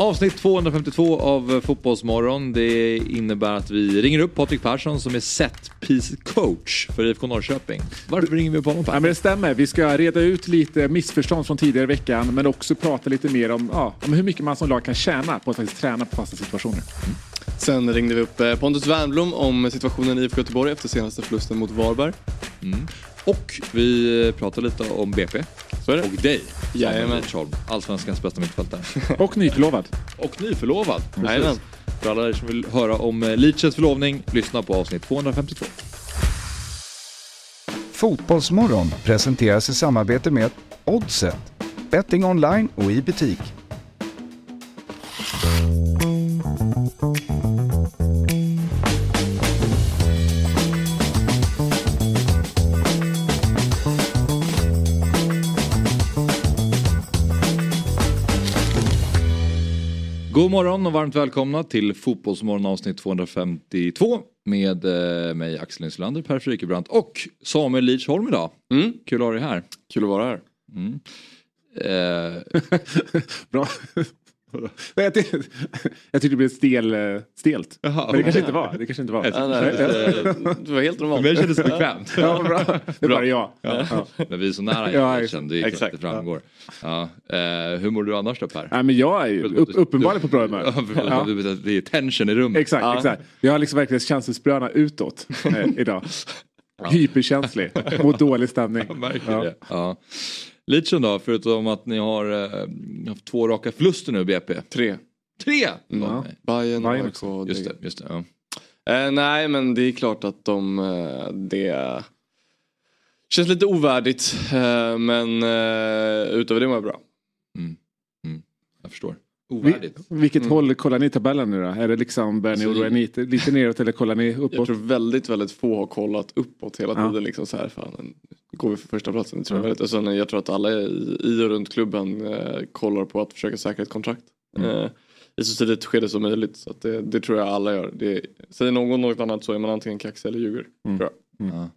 Avsnitt 252 av Fotbollsmorgon. Det innebär att vi ringer upp Patrik Persson som är set piece coach för IFK Norrköping. Varför ringer vi upp honom? Ja, men det stämmer. Vi ska reda ut lite missförstånd från tidigare i veckan men också prata lite mer om, ja, om hur mycket man som lag kan tjäna på att faktiskt träna på fasta situationer. Sen ringde vi upp eh, Pontus Wernbloom om situationen i IFK Göteborg efter senaste förlusten mot Varberg. Mm. Och vi pratar lite om BP. Så är det. Och dig. Jajamän. Allsvenskans bästa mittfältare. Och nyförlovad. Och nyförlovad. Jajamän. För alla er som vill höra om eh, Leachs förlovning, lyssna på avsnitt 252. Fotbollsmorgon presenteras i samarbete med Oddset, betting online och i butik. God morgon och varmt välkomna till Fotbollsmorgon avsnitt 252 med eh, mig Axel Insulander, Per Frykebrant och Samuel Lidsholm idag. Mm. Kul att ha dig här. Kul att vara här. Mm. Eh, Bra. Jag, tyckte, det blev stel, eh, stelt. Jaha, men det kanske inte var. Det kanske inte var. Ja, nej, det, var helt normalt. kändes det bekvämt. Ja, bra. Det är bara jag. Ja. Men vi är så nära Ja, ja, det är klart det framgår. Ja. Eh, hur mår du annars då Per? Nej, men jag är ju upp, uppenbarligen på bra humör. Ja, Ja. Det är tension i rummet. Exakt, Ja. exakt. Jag har liksom verkligen känselspröna utåt eh, idag. Hyperkänslig mot dålig stämning. Ja. Lidström då, förutom att ni har eh, haft två raka förluster nu BP. Tre. Tre! Ja. Ja. Bayern, Bayern AIK och Just det, just det. Ja. Eh, nej men det är klart att de, eh, det känns lite ovärdigt. Eh, men eh, utöver det mår jag bra. Jag förstår. Ovärdigt. vilket Mm. håll kollar ni tabellen nu då? Är det liksom, börjar ni Alltså, oroa er lite, lite neråt eller kollar ni Jag uppåt? tror väldigt, väldigt få har kollat uppåt hela Ja. tiden. Liksom så här, fan, går vi för första platsen. Det tror jag, Ja. väldigt. Och sen, jag tror att alla i, i och runt klubben eh, kollar på att försöka säkra ett kontrakt. Mm. Eh, I så tidigt skede som möjligt. Så att det, det tror jag alla gör. Det, säger någon något annat så är man antingen kaxig eller ljuger. Mm. Tror jag. Ja.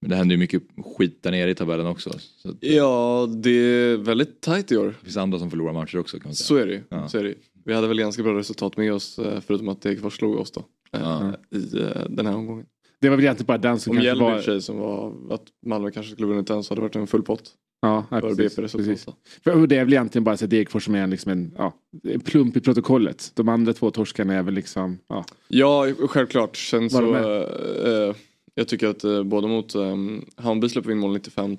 Men det händer ju mycket skit där nere i tabellen också. Så att det Ja, det är väldigt tajt i år. finns andra som förlorar matcher också kan man säga. Så är det ju. Ja. Så är det. ju. Vi hade väl ganska bra resultat med oss eh, förutom att Degerfors slog oss då. eh, Ja. I eh, den här omgången. Det var väl egentligen bara den som Om kanske var... sig som var att Malmö kanske skulle vunnit den så hade det varit en full pott. Ja, ja, För precis, precis. För det är väl egentligen bara så att Degerfors som är en, liksom en, ja, en plump i protokollet. De andra två torskarna är väl liksom, ja. Ja, självklart. Sen Var så, jag tycker att eh, både mot eh, Hammarby släpper vi in mål 95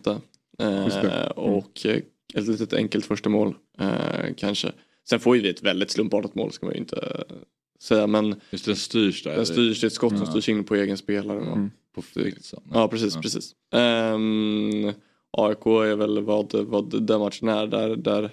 Just det. eh, och eh, ett litet enkelt första mål kanske. Sen får ju vi ett väldigt slumpartat mål ska man ju inte säga men Just den styrs där. den styrs, det är ett skott som Ja. styrs in på egen spelare. Mm. På Fritzson. Ja precis, Ja. precis. Ehm, AIK är väl vad, vad den matchen är där, där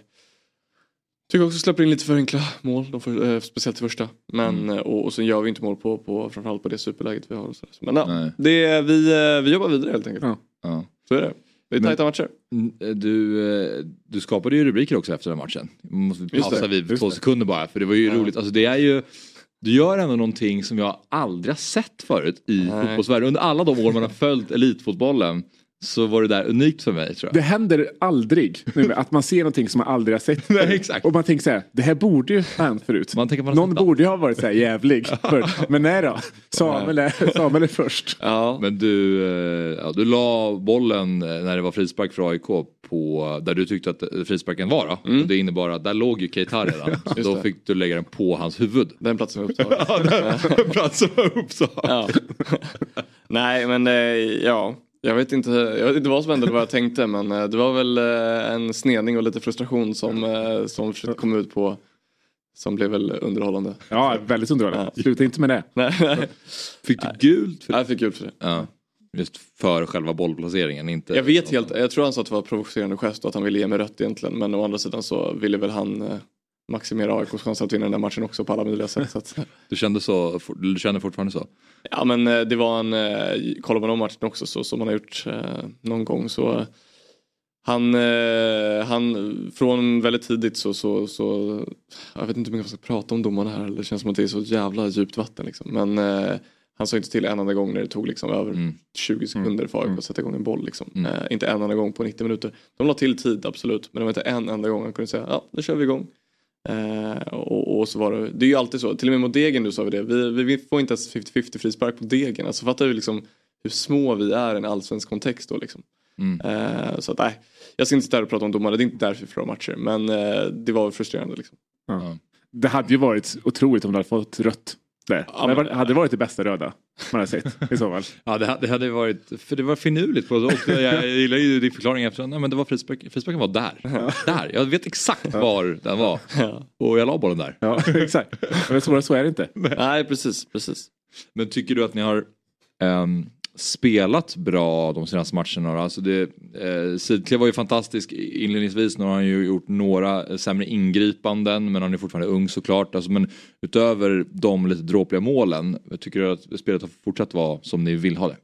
Tycker också släpper in lite för enkla mål, de för, eh, speciellt i första. Men, Mm. eh, och, och sen gör vi inte mål på, på framförallt på det superläget vi har. Och så. Men ja, Nej. det, är- vi, eh, vi jobbar vidare helt enkelt. Ja. Ja. Så är det. Det är Men- tajta matcher. Mm, Du, eh, du skapade ju rubriker också efter den matchen. Måste pausa vid två det. sekunder bara för det var ju Ja. roligt. Alltså det är ju du gör ändå någonting som jag aldrig har sett förut i fotbollsvärlden. Under alla de år man har följt elitfotbollen så var det där unikt för mig tror Det jag. händer aldrig nu, att man ser någonting som man aldrig har sett. Nej, exakt. Och man tänker så här, det här borde ju ha hänt förut. Man tänker man Någon borde ju ha varit så här jävlig. förut. Men nej då, Samuel är, Samuel är först. Ja. Men du, eh, ja, du la bollen eh, när det var frispark för AIK på där du tyckte att eh, frisparken var då. Mm. Det innebar att där låg ju Keita redan. Så då det. fick du lägga den på hans huvud. Den platsen var upptagen. Ja, den platsen var upptagen. ja. Nej men ja. Jag vet, inte, jag vet inte vad som hände eller vad jag tänkte men eh, det var väl eh, en snedning och lite frustration som, eh, som kom ut på som blev väl underhållande. Ja, väldigt underhållande. Sluta inte med det. Nej, nej. Fick du gult för det? Jag fick gult för det. Ja. Just för själva bollplaceringen, inte... Jag vet helt, jag tror han sa att det var provocerande gest och att han ville ge mig rött egentligen. Men å andra sidan så ville väl han maximera AIKs chans att vinna den där matchen också på alla möjliga sätt. Att, Du kände så, du känner fortfarande så? ja men eh, det var en, eh, kollar man om matchen också så som man har gjort eh, någon gång så han, han, från väldigt tidigt så, så, så, jag vet inte hur mycket man ska prata om domarna här, det känns som att det är så jävla djupt vatten liksom. Men han sa inte till en enda gång när det tog liksom över Mm. 20 sekunder för AIK att sätta igång en boll. Liksom. Mm. Eh, inte en enda gång på 90 minuter. De la till tid absolut men det var inte en enda gång han kunde säga ja nu kör vi igång. Eh, och, och, så var det, det är ju alltid så, till och med mot Degen nu sa vi det, vi, vi får inte ens 50-50 frispark på Degen. Alltså fattar du liksom hur små vi är i en allsvensk kontext då liksom. Mm. Eh, så att nej, jag ska inte sitta här och prata om domare, det är inte därför vi förlorar matcher. Men eh, det var frustrerande liksom. Ja. Det hade ju varit otroligt om du hade fått rött där. Ja, men, det hade varit det bästa röda man har sett i så fall. ja det, det hade varit, för det var finurligt på och jag, jag gillar ju din förklaring eftersom, nej men det var frisparken, frisparken var där. Ja. Där, jag vet exakt var den var. Ja. Och jag la bollen där. Ja exakt, men så, så är det inte. Nej precis, precis. Men tycker du att ni har um, spelat bra de senaste matcherna. Alltså det, eh, Sidklev var ju fantastisk inledningsvis. Nu har han ju gjort några eh, sämre ingripanden men han är fortfarande ung såklart. Alltså, men utöver de lite dråpliga målen, tycker du att spelet har fortsatt vara som ni vill ha det?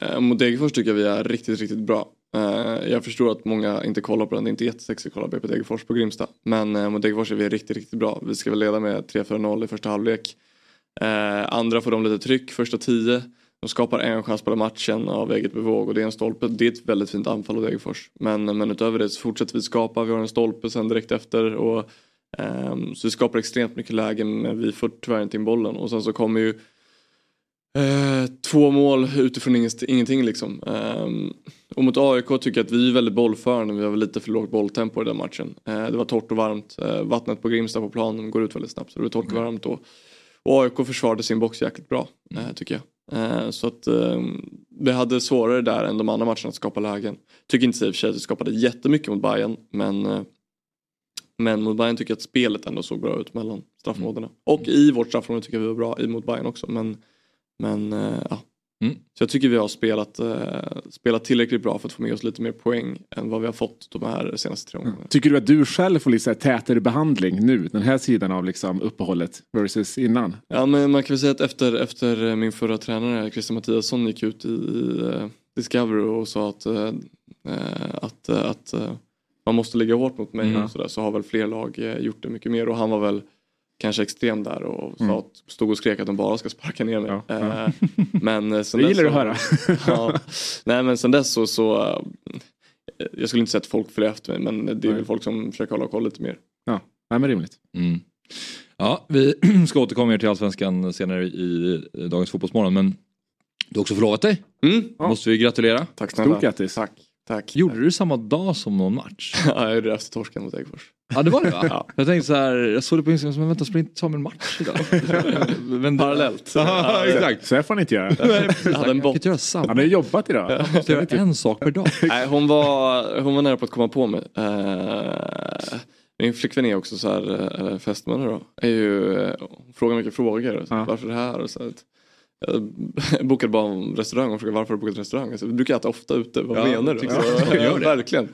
Eh, mot Degerfors tycker jag vi är riktigt, riktigt bra. Eh, jag förstår att många inte kollar på den, det är inte jättesexigt att kolla på Degerfors på Grimsta. Men eh, mot Degerfors är vi riktigt, riktigt bra. Vi ska väl leda med 3-4-0 i första halvlek. Eh, andra får de lite tryck, första tio. De skapar en chans på matchen av eget bevåg och det är en stolpe. Det är ett väldigt fint anfall av Degerfors. Men, men utöver det så fortsätter vi skapa. Vi har en stolpe sen direkt efter. Och, um, så vi skapar extremt mycket lägen men vi får tyvärr inte in bollen. Och sen så kommer ju uh, två mål utifrån ingenting liksom. Um, och mot AIK tycker jag att vi är väldigt bollförande. Vi har lite för lågt bolltempo i den matchen. Uh, det var torrt och varmt. Uh, vattnet på Grimsta på planen går ut väldigt snabbt så det var torrt och mm. varmt då. Och AIK försvarade sin box jäkligt bra mm. tycker jag. Eh, så att ehm, vi hade svårare där än de andra matcherna att skapa lägen. Tycker inte i och för sig att vi skapade jättemycket mot Bayern men eh, men mot Bayern tycker jag att spelet ändå såg bra ut mellan straffområdena. Mm. Och i vårt straffområde tycker jag vi var bra mot Bayern också men Men eh, ja Mm. Så jag tycker vi har spelat, eh, spelat tillräckligt bra för att få med oss lite mer poäng än vad vi har fått de här senaste tre åren. Mm. Tycker du att du själv får lite tätare behandling nu, den här sidan av liksom uppehållet versus innan? Ja men man kan väl säga att efter, efter min förra tränare Christian Mattiasson gick ut i, i uh, Discovery och sa att, uh, att, att man måste ligga hårt mot mig mm. och sådär så har väl fler lag gjort det mycket mer och han var väl kanske extrem där och mm. stod och skrek att de bara ska sparka ner mig. Ja, ja. Eh, men eh, sen det gillar du att höra. ja, nej men sen dess så, så eh, jag skulle inte säga att folk följer efter mig men det är väl folk som försöker hålla koll lite mer. Ja, nej, men rimligt. Mm. Ja, vi ska återkomma till Allsvenskan senare i dagens Fotbollsmorgon men du har också förlovat dig. Mm. Måste vi gratulera. Tack snälla. Stort grattis. Tack. Tack. Gjorde du det samma dag som någon match? ja, jag gjorde det efter torsken mot Degerfors. Ja det var det va? ja. Jag tänkte så här, jag såg det på Instagram, men vänta spelar inte Samuel match idag? men Parallellt. ja, exakt. Så här får han inte göra. jag hade en bot. Göra samma. Han har jobbat idag. Jag måste göra en sak per dag. Nej, hon, var, hon var nära på att komma på mig. Uh, min flickvän är också så här, eller fästmö då, är ju, hon frågar mycket frågor. Så, ja. Varför det här? Och så, jag bokade bara en restaurang och frågade varför har du bokat restaurang? Alltså, vi brukar äta ofta ute, vad ja, menar du? Ja, ja, verkligen.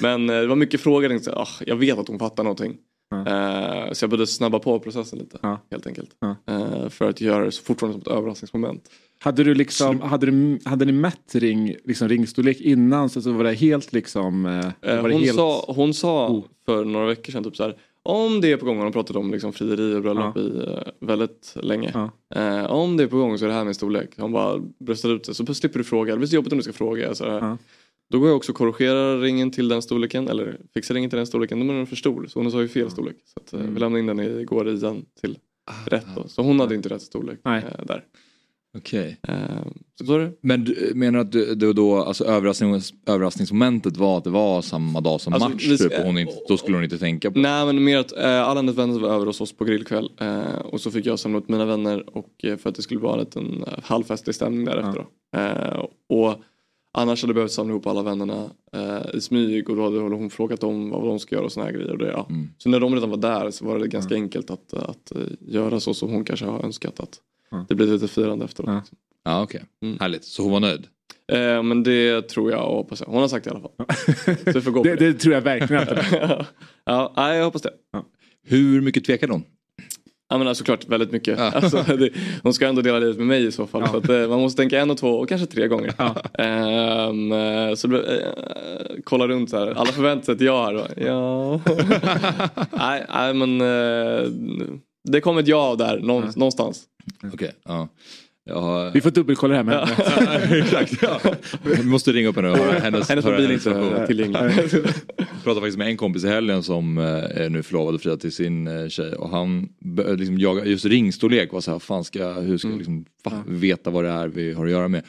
Men eh, det var mycket frågor, jag, tänkte, ah, jag vet att hon fattar någonting. Ja. Uh, så jag började snabba på processen lite ja. helt enkelt. Uh, för att göra det så fortfarande som ett överraskningsmoment. Hade, du liksom, hade, du, hade ni mätt ring, liksom ringstorlek innan så var det helt liksom? Var hon, helt... Sa, hon sa oh. för några veckor sedan typ så här om det är på gång, hon har pratat om liksom frieri och bröllop ja. i uh, väldigt länge. Ja. Uh, om det är på gång så är det här min storlek. Hon bara bröstar ut sig så slipper du fråga. Det blir så jobbigt om du ska fråga. Så ja. Då går jag också och korrigerar ringen till den storleken eller fixar ringen till den storleken. Då är den för stor så hon sa ju fel storlek. Så att, uh, mm. vi lämnade in den igår igen till ah, rätt då. Så hon hade inte rätt storlek där. Okej. Okay. Uh, men du menar att du, du då, alltså överrasknings, överraskningsmomentet var att det var samma dag som alltså, match? Typ, och hon inte, då skulle hon inte tänka på Nej men mer att uh, alla hennes vänner var över hos oss på grillkväll. Uh, och så fick jag samla upp mina vänner och, uh, för att det skulle vara en liten uh, halvfestlig stämning därefter. Uh, och annars hade jag behövt samla ihop alla vännerna i smyg och då hade hon frågat dem vad de ska göra och såna här grejer. Och det, ja. mm. Så när de redan var där så var det ganska mm. enkelt att, att göra så som hon kanske har önskat. att det blir lite firande efteråt. Ja, ja okej. Okay. Mm. Härligt. Så hon var nöjd? Eh, men det tror jag och hoppas jag. Hon har sagt det i alla fall. Så får gå det, det. det tror jag verkligen. ja, ja, jag hoppas det. Ja. Hur mycket tvekade hon? Ja men såklart väldigt mycket. Ja. Alltså, det, hon ska ändå dela livet med mig i så fall. Ja. Så att, eh, man måste tänka en och två och kanske tre gånger. Ja. Um, så uh, kolla runt så här. Alla förväntar sig att jag är. Ja. nej, nej men uh, det kom ett ja där någonstans. Okej, okay, ja. Har... Vi får dubbelkolla det här med henne. Exakt, ja. Vi måste ringa upp henne och höra hennes, Hennes mobil är inte tillgänglig. Jag pratade faktiskt med en kompis i helgen som eh, är nu förlovad och friad till sin eh, tjej och han liksom jaga just ringstorlek var så här, fan ska, hur ska jag liksom, fa, veta vad det är vi har att göra med.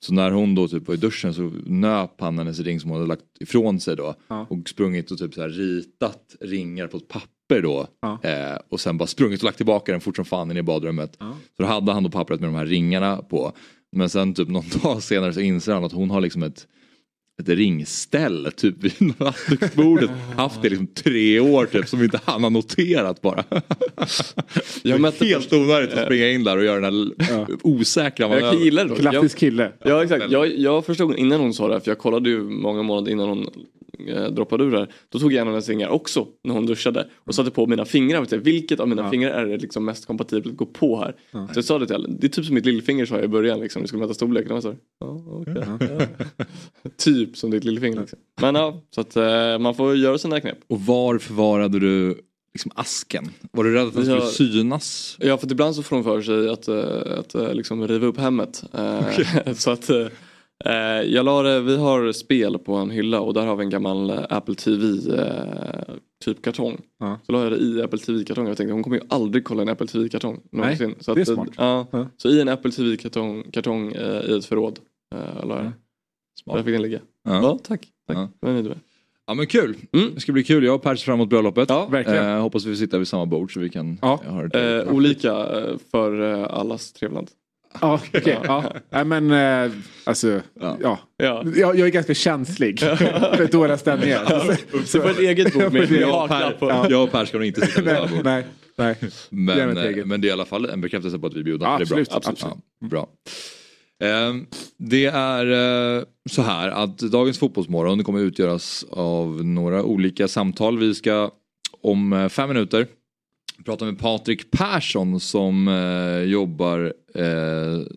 Så när hon då typ var i duschen så nöp han hennes ring som hon hade lagt ifrån sig då Ja. och sprungit och typ så här ritat ringar på ett papper då Ja. eh, och sen bara sprungit och lagt tillbaka den fort som fan in i badrummet. Ja. Så då hade han då pappret med de här ringarna på. Men sen typ någon dag senare så inser han att hon har liksom ett ett ringställ typ vid nattduksbordet. Haft det liksom tre år typ som inte han har noterat bara. Jag mötte Helt onödigt att springa in där och göra den här osäkra Jag manövern. gillar det. Jag, Klassisk kille. ja exakt, jag, jag förstod innan hon sa det, för jag kollade ju många månader innan hon eh, droppade ur där. Då tog jag en av hennes ringar också när hon duschade och satte på mina fingrar. Vet jag, vilket av mina Ja. fingrar är det liksom mest kompatibelt att gå på här? Så jag sa det till henne, det är typ som mitt lillfinger sa jag i början liksom, vi skulle mäta storleken. Och så, ja, okej. ja. typ som ditt lillfinger liksom. Men ja, så att eh, man får göra sina knep. Och var förvarade du liksom asken? Var du rädd att den skulle Ja. synas? Ja, för ibland så får de för sig att, eh, att eh, liksom riva upp hemmet. Eh, så att jag la det, vi har spel på en hylla och där har vi en gammal eh, Apple TV eh, typ kartong. Ja. Så la jag det i Apple TV-kartong och jag tänkte hon kommer ju aldrig kolla en Apple TV-kartong någonsin. så det är att, eh, smart. Ja, Ja. Så i en Apple TV-kartong kartong, eh, i ett förråd. Eh, la jag det. Där fick den ligga. Ja, Ja. tack. tack. Ja. Vad är ni med? ja men kul. Mm. Det ska bli kul. Jag och Per ser fram emot bröllopet. Ja, verkligen. Eh, hoppas vi får sitta vid samma bord så vi kan Ja. ha det. Eh, olika eh, för eh, allas trevnad. Ja, okej. ja. Nej, men eh, alltså, Ja. ja. Ja. Jag, jag är ganska känslig för dåliga stämningar. Så på ett eget bord med, jag, och per, jag och Per ska nog inte sitta vid samma nej, bord. nej, nej. Men, ett eh, men det är i alla fall en bekräftelse på att vi är bjudna. Ja, det är bra. absolut, absolut. Ja, bra. Ehm, det är eh, så här att dagens fotbollsmorgon kommer utgöras av några olika samtal. Vi ska om eh, fem minuter prata med Patrik Persson som eh, jobbar eh,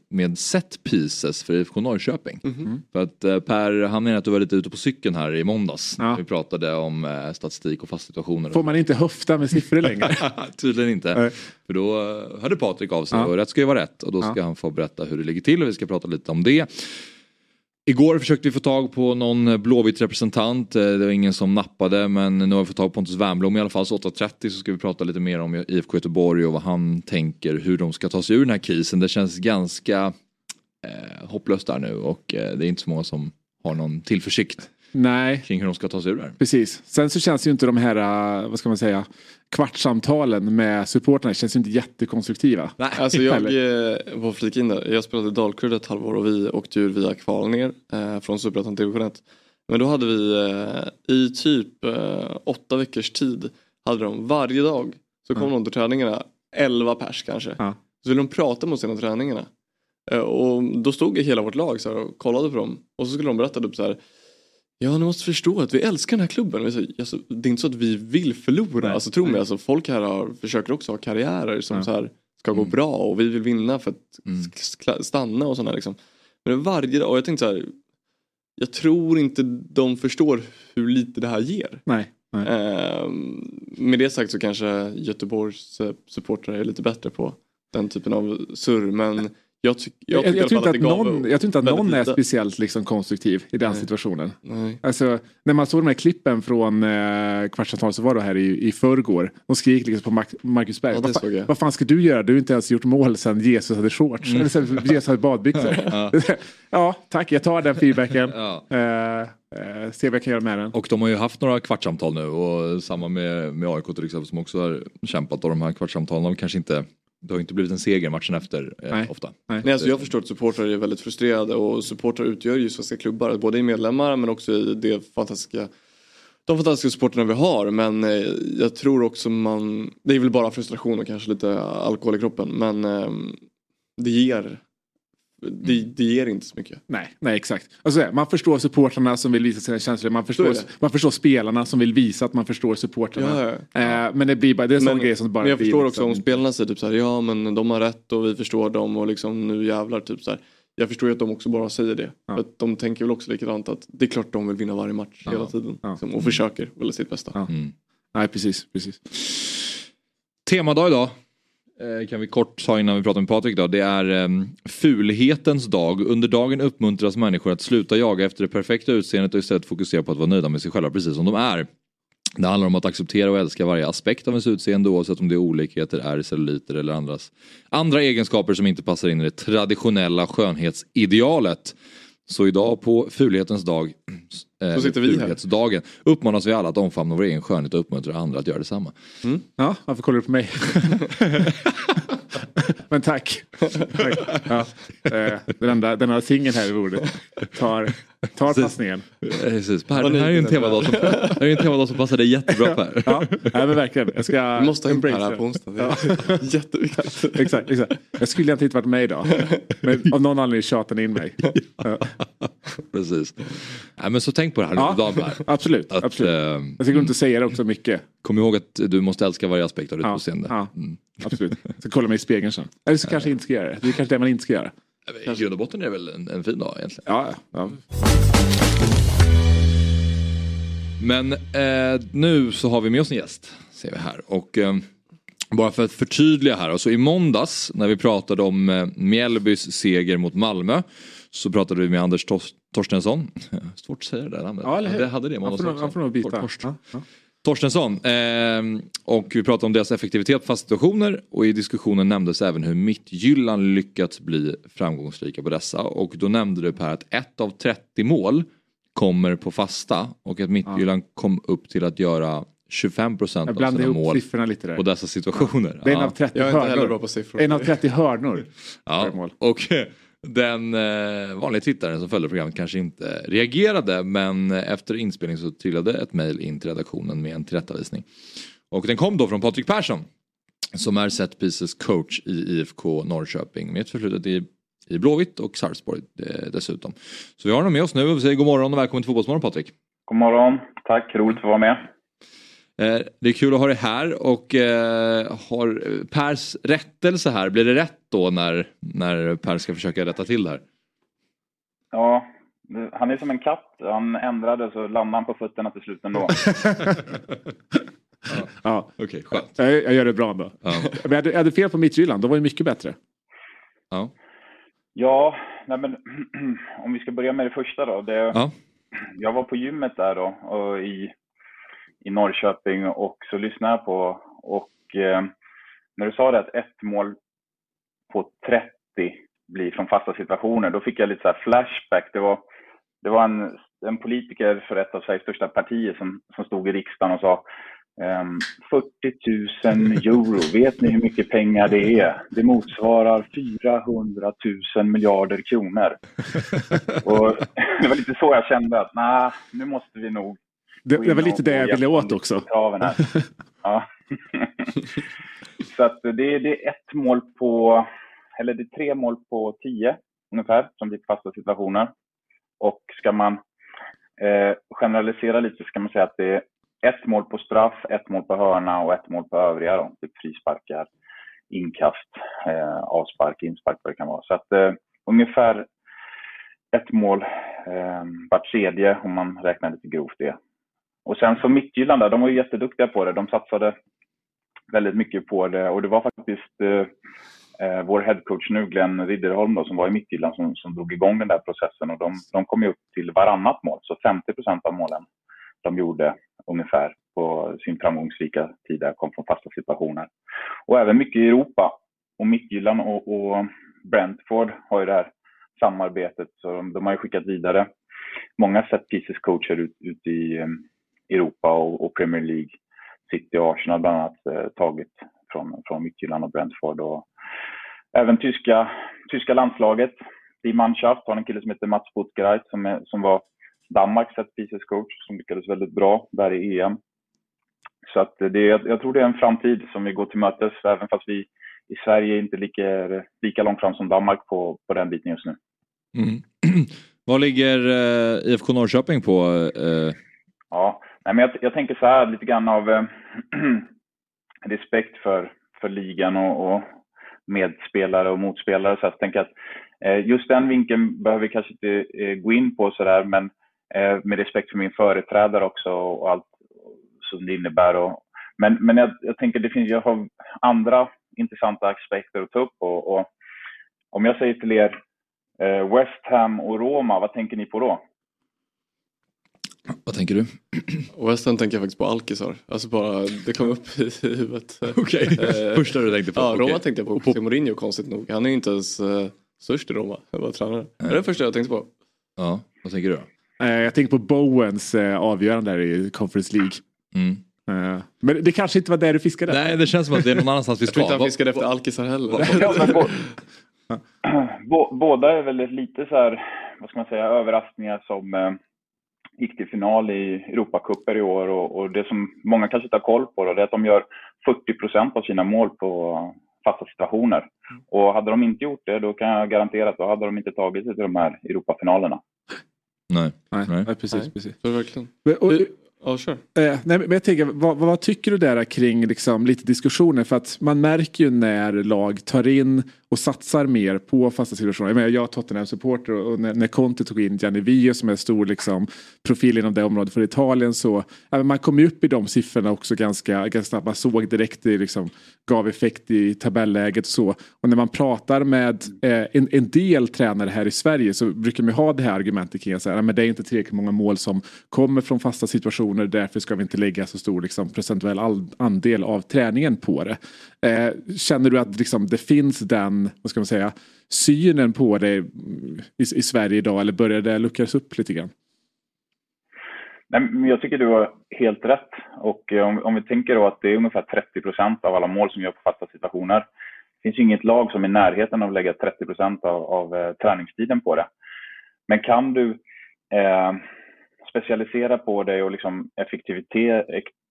med set pieces för IFK Norrköping. Mhm. För att eh, Per, han menar att du var lite ute på cykeln här i måndags. Ja. Vi pratade om eh, statistik och fast situationer. Får man inte höfta med siffror längre? Tydligen inte. Nej. För då eh, hörde Patrik av sig Ja. och rätt ska ju vara rätt och då ska Ja. han få berätta hur det ligger till och vi ska prata lite om det. Igår försökte vi få tag på någon blåvitt representant. Eh, Det var ingen som nappade men nu har vi fått tag på Pontus Wernbloom i alla fall. Så 8.30 så ska vi prata lite mer om IFK Göteborg och vad han tänker hur de ska ta sig ur den här krisen. Det känns ganska eh, hopplöst där nu och eh, det är inte så många som har någon tillförsikt nej, kring hur de ska ta sig ur det här. precis. Sen så känns ju inte de här, eh, vad ska man säga, kvartssamtalen med supportrarna känns ju inte jättekonstruktiva. Alltså jag eh, var flika in där. Jag spelade i Dalkurd ett halvår och vi åkte ur via kval ner eh, från Superettan till division 1. Men då hade vi eh, i typ eh, åtta veckors tid hade de varje dag så kom Ja. de till träningarna 11 pers kanske. Ja. Så ville de prata med oss innan träningarna. Eh, och då stod hela vårt lag så här, och kollade på dem och så skulle de berätta typ så här Ja, ni måste förstå att vi älskar den här klubben. Alltså, det är inte så att vi vill förlora. Nej. Alltså, tro mig, alltså, folk här har, försöker också ha karriärer som Ja. så här, ska gå Mm. bra och vi vill vinna för att Mm. stanna och sådär. Liksom. Men varje dag, och jag tänkte så här, jag tror inte de förstår hur lite det här ger. Nej. nej. Ehm, med det sagt så kanske Göteborgs eh, supportrar är lite bättre på den typen av surr. Men jag, tyck, jag, Jag, jag, tror att att någon, jag tror inte att någon är lite. speciellt liksom konstruktiv i den Nej. situationen. Nej. Alltså, när man såg de här klippen från eh, kvartssamtalet så var det här i, i förrgår. De skrek liksom på Marcus Berg. Ja, vad, fa- vad fan ska du göra? Du har inte ens gjort mål sedan Jesus hade shorts. Mm. Eller sen Jesus hade badbyxor. ja. tack. Jag tar den feedbacken. Ja. Eh, eh, se vad jag kan göra med den. Och de har ju haft några kvartssamtal nu och samma med, med AIK till exempel som också har kämpat och de här kvartssamtalen de kanske inte det har inte blivit en seger matchen efter eh, Nej. ofta. Nej, alltså jag förstår att supportrar är väldigt frustrerade och supportrar utgör ju svenska klubbar. Både i medlemmar men också i det fantastiska de fantastiska supportrarna vi har men eh, jag tror också man Det är väl bara frustration och kanske lite alkohol i kroppen men eh, det ger det, det ger inte så mycket. Nej, nej exakt. Alltså, man förstår supportrarna som vill visa sina känslor. Man förstår, man förstår spelarna som vill visa att man förstår supportrarna. Ja, ja. Eh, men det blir bara, det är en sån grej som bara Men jag blir förstår liksom- också om spelarna säger typ så här, ja men de har rätt och vi förstår dem och liksom nu jävlar typ så här. Jag förstår ju att de också bara säger det. Ja. För att de tänker väl också likadant att det är klart de vill vinna varje match Ja. hela tiden. Ja. Liksom, och försöker väl sitt bästa. Ja. Mm. Nej, precis. precis. Temadag idag. Eh, kan vi kort ta innan vi pratar med Patrik då. Det är um, fulhetens dag. Under dagen uppmuntras människor att sluta jaga efter det perfekta utseendet och istället fokusera på att vara nöjda med sig själva precis som de är. Det handlar om att acceptera och älska varje aspekt av ens utseende oavsett om det är olikheter, är celluliter eller andras, andra egenskaper som inte passar in i det traditionella skönhetsidealet. Så idag på fulhetens dag, så sitter vi här. uppmanas vi alla att omfamna vår egen skönhet och uppmuntra andra att göra detsamma. Ja, varför kollar du på mig? Men tack. tack. Ja. Eh, Den enda singeln här i bordet tar, tar passningen. Eh, Precis, Per, det här är ju en temadag som, det här är en temadag som passar dig jättebra Per. Ja, nej, men verkligen. Jag ska Vi måste ha in Per här det. på onsdag. Är jätteviktigt. Exakt, exakt. Jag skulle egentligen inte varit med idag. Men av någon anledning tjatar ni in mig. Ja, Precis. Nej, men så tänk på det här Ja, under dagen Per. absolut. Att, absolut. eh, Jag ska runt och säga det också mycket. kom ihåg att du måste älska varje aspekt av ditt Ja, utseende. ja. Mm. Absolut. Jag ska kolla mig i spegeln sen. Eller så kanske jag inte ska göra det. Det är kanske det man inte ska göra. I grund och botten är det väl en, en fin dag egentligen. Ja, ja. Men eh, nu så har vi med oss en gäst, ser vi här. Och eh, bara för att förtydliga här, alltså i måndags när vi pratade om eh, Mjällbys seger mot Malmö så pratade vi med Anders Tos- Torstensson. Svårt att säga det där namnet. Ja, eller hur? Det hade det i Han får, han får nog byta. Torst. Ja, ja. Torstensson. Eh, och vi pratade om deras effektivitet på fasta situationer och i diskussionen nämndes även hur Mittjylland lyckats bli framgångsrika på dessa. Och då nämnde du Per att ett av 30 mål kommer på fasta och att Mittjylland kom upp till att göra 25 procent av sina mål siffrorna lite där. på dessa situationer. Det är en Ja. av 30 Jag är inte heller hörnor. bra på siffror. En av 30 hörnor. Ja, och den eh, vanliga tittaren som följde programmet kanske inte reagerade men efter inspelning så trillade ett mejl in till redaktionen med en tillrättavisning. Och den kom då från Patrik Persson som är set pieces coach i IFK Norrköping med ett förflutet i, i Blåvitt och Sarpsborg eh, dessutom. Så vi har honom med oss nu och vi säger god morgon och välkommen till Fotbollsmorgon Patrik. God morgon. Tack, roligt att få vara med. Eh, det är kul att ha dig här och eh, har Pers rättelse här, blir det rätt då när, när Per ska försöka rätta till det här? Ja, han är som en katt. Han ändrade så landade han på fötterna till slut ändå. Ja, Okej, skönt. jag, jag gör det bra ändå. Ja. Men jag hade, jag hade fel på Mittjylland. De var ju mycket bättre. Ja. Ja, nej men om vi ska börja med det första då. Det, Ja. Jag var på gymmet där då och i, i Norrköping och så lyssnade jag på och eh, när du sa det att ett mål på 30 blir från fasta situationer, då fick jag lite så flashback. Det var, det var en, en politiker för ett av Sveriges största partier som, som stod i riksdagen och sa ehm, 40 000 euro, vet ni hur mycket pengar det är? Det motsvarar 400 000 miljarder kronor. Och det var lite så jag kände att nej, nu måste vi nog Det, det var lite det jag ville åt också. Ja. så att det, det är ett mål på, eller det är tre mål på tio ungefär som blir fasta situationer. Och ska man eh, generalisera lite så ska man säga att det är ett mål på straff, ett mål på hörna och ett mål på övriga. Då. Typ frisparkar, inkast, eh, avspark, inspark vad det kan vara. Så att eh, ungefär ett mål eh, vart tredje om man räknar lite grovt det. Och sen så Midtjylland, där, de var ju jätteduktiga på det. De satsade väldigt mycket på det och det var faktiskt eh, eh vår headcoach nu, Glenn Ridderholm då, som var i Midtjylland som, som drog igång den där processen och de, de kom ju upp till varannat mål. Så 50 procent av målen de gjorde ungefär på sin framgångsrika tid där kom från fasta situationer. Och även mycket i Europa. Och Midtjylland och, och Brentford har ju det här samarbetet. Så de, de har ju skickat vidare många set pieces coacher ut, ut i eh, Europa och, och Premier League. City och Arsenal bland annat eh, tagit från, från Midtjylland och Brentford. Och även tyska, tyska landslaget, Die Mannschaft, har en kille som heter Mats Puttgereit som, är, som var Danmarks set pieces coach som lyckades väldigt bra där i EM. Så att det, jag, jag tror det är en framtid som vi går till mötes, även fast vi i Sverige inte lika, lika långt fram som Danmark på, på den biten just nu. Mm. Vad ligger eh, IFK Norrköping på? Eh, Ja, nej, men jag, jag tänker så här lite grann av äh, respekt för, för ligan och, och medspelare och motspelare. Så jag tänker att eh, just den vinkeln behöver vi kanske inte eh, gå in på så där, men eh, med respekt för min företrädare också och allt som det innebär. Och, men men jag, jag tänker det finns, jag har andra intressanta aspekter att ta upp. Och, och om jag säger till er eh, West Ham och Roma, vad tänker ni på då? Vad tänker du? West Ham tänker jag faktiskt på alkisar. Alltså bara, det kom upp i huvudet. Okej, Eh, första du tänkte på. Ja, Roma Okej. tänkte jag på. José Mourinho konstigt nog. Han är ju inte ens uh, störst i Roma. Jag var tränare. Det är det första jag tänkte på. Ja, vad tänker du då? Eh, jag tänker på Bowens avgörande där i Conference League. Mm. Men det kanske inte var där du fiskade? Nej, det känns som att det är någon annanstans vi Jag tror ska. inte han fiskade efter alkisar heller. Båda är väl lite så här, vad ska man säga, överraskningar som eh, gick till final i Europacuper i år och, och det som många kanske inte har koll på då, det är att de gör 40 procent av sina mål på fasta situationer. Och hade de inte gjort det, då kan jag garantera att då hade de inte tagit sig till de här Europafinalerna. Nej. Nej, Nej. nej, precis. Nej. precis. Verkligen. Och, Ja, sure. Eh, nej, men jag tänker, vad, vad, tycker du där kring liksom, lite diskussioner? För att man märker ju när lag tar in och satsar mer på fasta situationer. Jag, menar, jag är Tottenham-supporter och när, när Conte tog in Gianni Vio som är stor liksom, profil inom det området för Italien så ja, men man kom ju upp i de siffrorna också ganska, ganska snabbt. Man såg direkt det liksom, gav effekt i tabelläget och så. Och när man pratar med eh, en, en del tränare här i Sverige så brukar man ha det här argumentet kring att säga, det är inte tillräckligt många mål som kommer från fasta situationer därför ska vi inte lägga så stor liksom, procentuell andel av träningen på det. Eh, känner du att liksom, det finns den vad ska man säga, synen på det i, i Sverige idag eller börjar det luckras upp lite grann? Nej, men jag tycker du har helt rätt. Och eh, om, om vi tänker då att det är ungefär 30 procent av alla mål som görs på fasta situationer. Det finns ju inget lag som är i närheten av att lägga 30 procent av, av eh, träningstiden på det. Men kan du eh, specialisera på det och liksom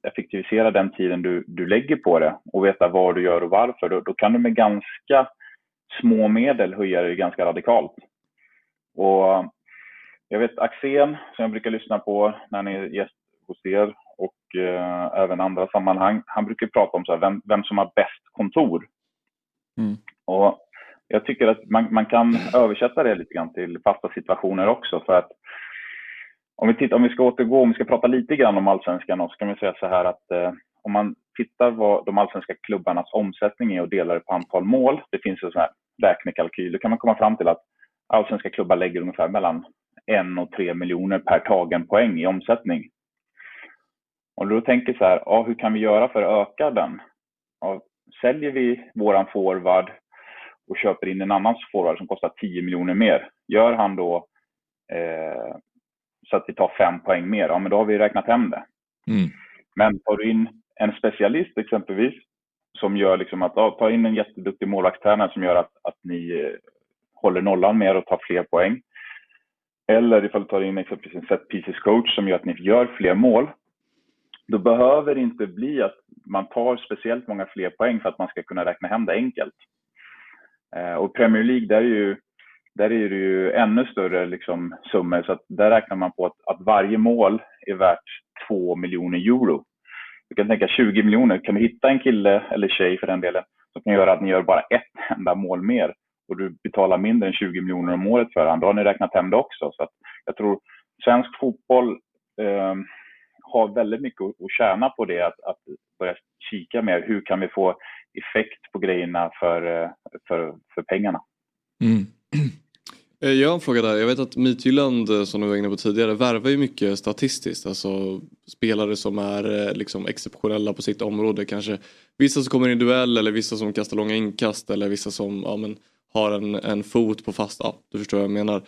effektivisera den tiden du, du lägger på det och veta vad du gör och varför, då, då kan du med ganska små medel höja det ganska radikalt. Och jag vet Axén, som jag brukar lyssna på när han är gäst hos er och eh, även andra sammanhang, han brukar prata om så här, vem, vem som har bäst kontor. Mm. Och jag tycker att man, man kan översätta det lite grann till fasta situationer också. För att om vi, tittar, om vi ska återgå, om vi ska prata lite grann om allsvenskan så kan vi säga så här att eh, om man tittar vad de allsvenska klubbarnas omsättning är och delar det på antal mål, det finns en sån här räknekalkyl, då kan man komma fram till att allsvenska klubbar lägger ungefär mellan en och tre miljoner per tagen poäng i omsättning. Och då tänker så här, ja, hur kan vi göra för att öka den? Ja, säljer vi våran forward och köper in en annan forward som kostar 10 miljoner mer, gör han då eh, så att vi tar fem poäng mer, ja men då har vi räknat hem det. Mm. Men tar du in en specialist exempelvis som gör liksom att ja, ta in en jätteduktig målvaktstränare som gör att, att ni eh, håller nollan mer och tar fler poäng. Eller ifall du tar in exempelvis en set pieces coach som gör att ni gör fler mål. Då behöver det inte bli att man tar speciellt många fler poäng för att man ska kunna räkna hem det enkelt. Eh, och Premier League, där är, ju, där är det ju ännu större liksom, summor. Så att där räknar man på att, att varje mål är värt 2 miljoner euro. Du kan tänka 20 miljoner. Kan du hitta en kille, eller tjej för den delen, som kan göra att ni gör bara ett enda mål mer och du betalar mindre än 20 miljoner om året för honom, då har ni räknat hem det också. Så att jag tror svensk fotboll eh, har väldigt mycket att tjäna på det, att, att börja kika mer. Hur kan vi få effekt på grejerna för, eh, för, för pengarna? Mm. Eh, Jag har en fråga där. Jag vet att Midtjylland eh, som du var inne på tidigare värvar ju mycket statistiskt. Alltså spelare som är eh, liksom exceptionella på sitt område. Kanske vissa som kommer i duell eller vissa som kastar långa inkast eller vissa som ja, men, har en, en fot på fast. Ja, du förstår vad jag menar.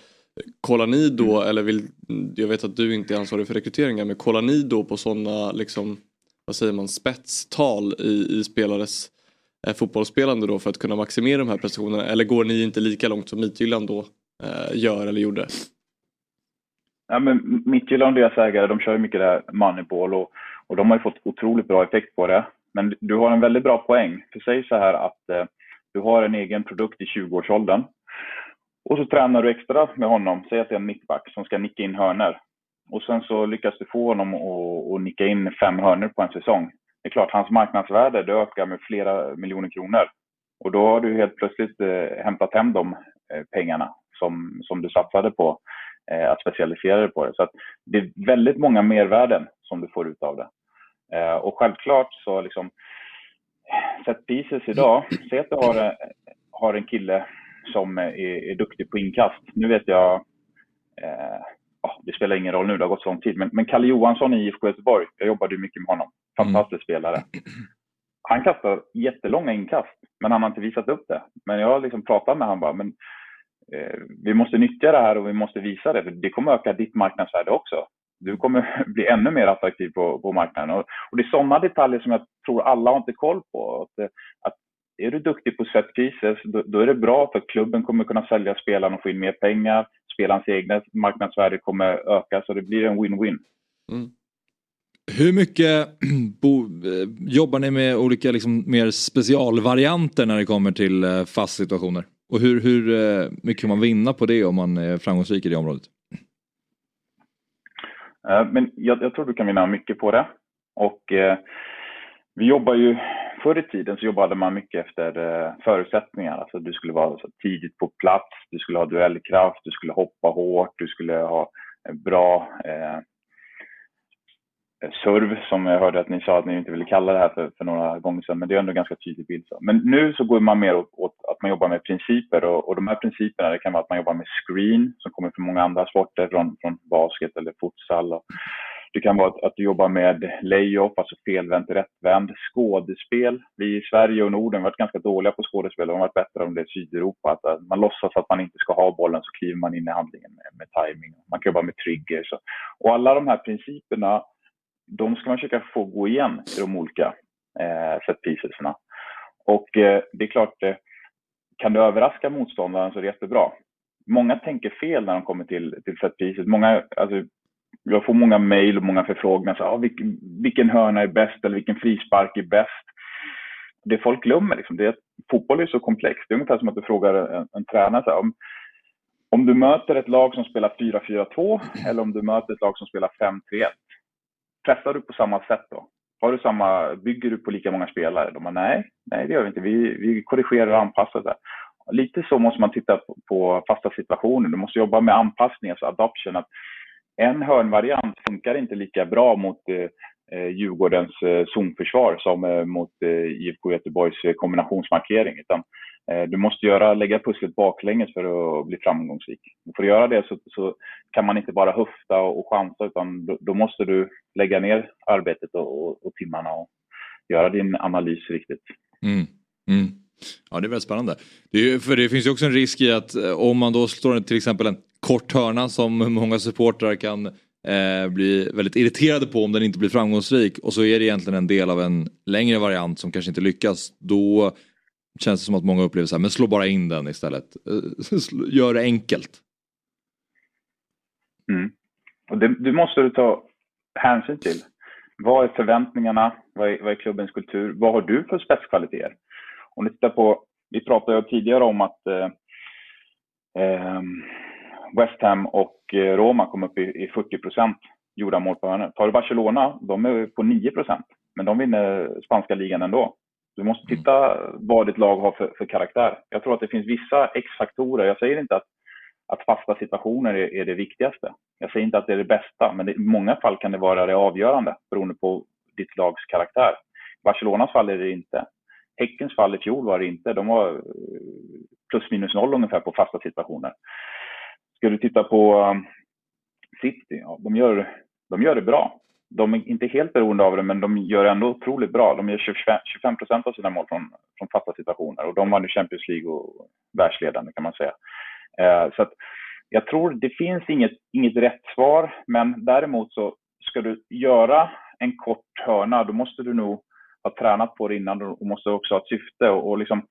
Kollar ni då, eller vill, jag vet att du inte är ansvarig för rekryteringar, men kollar ni då på sådana liksom, vad säger man, spetstal i, i spelares fotbollsspelande då för att kunna maximera de här prestationerna? Eller går ni inte lika långt som Midtjylland då Eh, gör eller gjorde? Ja, men Midtjylland och deras ägare, de kör ju mycket det här moneyball och, och de har ju fått otroligt bra effekt på det. Men du har en väldigt bra poäng. För säg så här att eh, du har en egen produkt i 20-årsåldern och så tränar du extra med honom. Säg att det är en mittback som ska nicka in hörner. Och sen så lyckas du få honom att, att nicka in fem hörner på en säsong. Det är klart, hans marknadsvärde det ökar med flera miljoner kronor. Och då har du helt plötsligt eh, hämtat hem de eh, pengarna som, som du satsade på eh, att specialisera dig på det. Så att det är väldigt många mervärden som du får ut av det. Eh, och självklart så liksom set pieces idag, säg att du har, eh, har en kille som är, är duktig på inkast. Nu vet jag, eh, oh, det spelar ingen roll nu, det har gått så lång tid, men, men Kalle Johansson i IFK Göteborg, jag jobbade mycket med honom, fantastisk mm. spelare. Han kastar jättelånga inkast, men han har inte visat upp det. Men jag har liksom pratat med honom bara, men Eh, vi måste nyttja det här och vi måste visa det, för det kommer öka ditt marknadsvärde också. Du kommer bli ännu mer attraktiv på, på marknaden. Och, och det är sådana detaljer som jag tror alla har inte koll på. Att, eh, att är du duktig på set pieces, då, då, är det bra för klubben kommer kunna sälja spelaren och få in mer pengar. Spelarens egna marknadsvärde kommer öka, så det blir en win-win. Mm. Hur mycket bo, eh, jobbar ni med olika liksom, mer specialvarianter när det kommer till fast situationer? Och hur, hur eh, mycket kan man vinna på det om man är framgångsrik i det området? Eh, men jag, jag tror du kan vinna mycket på det. Och eh, vi jobbar ju, förr i tiden så jobbade man mycket efter eh, förutsättningar. Alltså du skulle vara så tidigt på plats, du skulle ha duellkraft, du skulle hoppa hårt, du skulle ha eh, bra eh, SURV som jag hörde att ni sa att ni inte ville kalla det här för, för några gånger sedan, men det är ändå en ganska tydlig bild. Så. Men nu så går man mer åt, åt att man jobbar med principer och, och de här principerna det kan vara att man jobbar med screen som kommer från många andra sporter, från, från basket eller futsal. Och, det kan vara att, att du jobbar med layoff, alltså felvänt rättvänd. Skådespel. Vi i Sverige och Norden har varit ganska dåliga på skådespel. De har varit bättre om det är Sydeuropa. Att, att man låtsas att man inte ska ha bollen så kliver man in i handlingen med, med timing. Man kan jobba med triggers. Och alla de här principerna, de ska man försöka få gå igen i de olika eh, setpiecesna. Och eh, det är klart, eh, kan du överraska motståndaren så är det jättebra. Många tänker fel när de kommer till, till setpieces. Många, alltså, jag får många mejl och många förfrågningar. Så, ah, vilken, vilken hörna är bäst eller vilken frispark är bäst? Det folk glömmer, liksom, det är att fotboll är så komplext. Det är ungefär som att du frågar en, en tränare så här, om, om du möter ett lag som spelar 4-4-2 eller om du möter ett lag som spelar 5-3-1. Pressar du på samma sätt då? Har du samma, bygger du på lika många spelare? De bara, nej, nej det gör vi inte. Vi, vi korrigerar och anpassar. Det. Lite så måste man titta på, på fasta situationer. Du måste jobba med anpassning, alltså adoption. Att en hörnvariant funkar inte lika bra mot eh, eh Djurgårdens eh, zonförsvar som eh, mot eh, IFK Göteborgs eh, kombinationsmarkering. Utan, Eh, du måste göra, lägga pusslet baklänges för att bli framgångsrik. För att göra det så, så, kan man inte bara höfta och, och chansa utan då, då, måste du lägga ner arbetet och, och, och timmarna och göra din analys riktigt. Mm. Mm. Ja det är väldigt spännande. Det är, för det finns ju också en risk i att eh, om man då slår till exempel en kort hörna som många supportrar kan eh, bli väldigt irriterade på om den inte blir framgångsrik och så är det egentligen en del av en längre variant som kanske inte lyckas. Då känns det som att många upplever så här, men slå bara in den istället. Eh, gör det enkelt. Mm. Och det, det måste du ta hänsyn till. Vad är förväntningarna? Vad är, vad är klubbens kultur? Vad har du för spetskvaliteter? Om du tittar på, vi pratade ju tidigare om att eh, eh, West Ham och eh, Roma kom upp i, 40 procent gjorda mål på hörnor. Tar du Barcelona, de är på 9 procent, men de vinner spanska ligan ändå. Du måste titta vad ditt lag har för, för karaktär. Jag tror att det finns vissa X-faktorer. Jag säger inte att, att fasta situationer är, är, det viktigaste. Jag säger inte att det är det bästa, men det, i många fall kan det vara det avgörande beroende på ditt lags karaktär. I Barcelonas fall är det inte. Häckens fall i fjol var det inte. De var eh, plus minus noll ungefär på fasta situationer. Ska du titta på um, City, ja, de, gör, de gör det bra. De är inte helt beroende av det, men de gör ändå otroligt bra. De gör 25 procent av sina mål från, från fasta situationer och de var nu Champions League och världsledande kan man säga. Eh, så att jag tror det finns inget, inget rätt svar, men däremot så ska du göra en kort hörna, då måste du nog ha tränat på det innan och måste också ha ett syfte. Och, och liksom,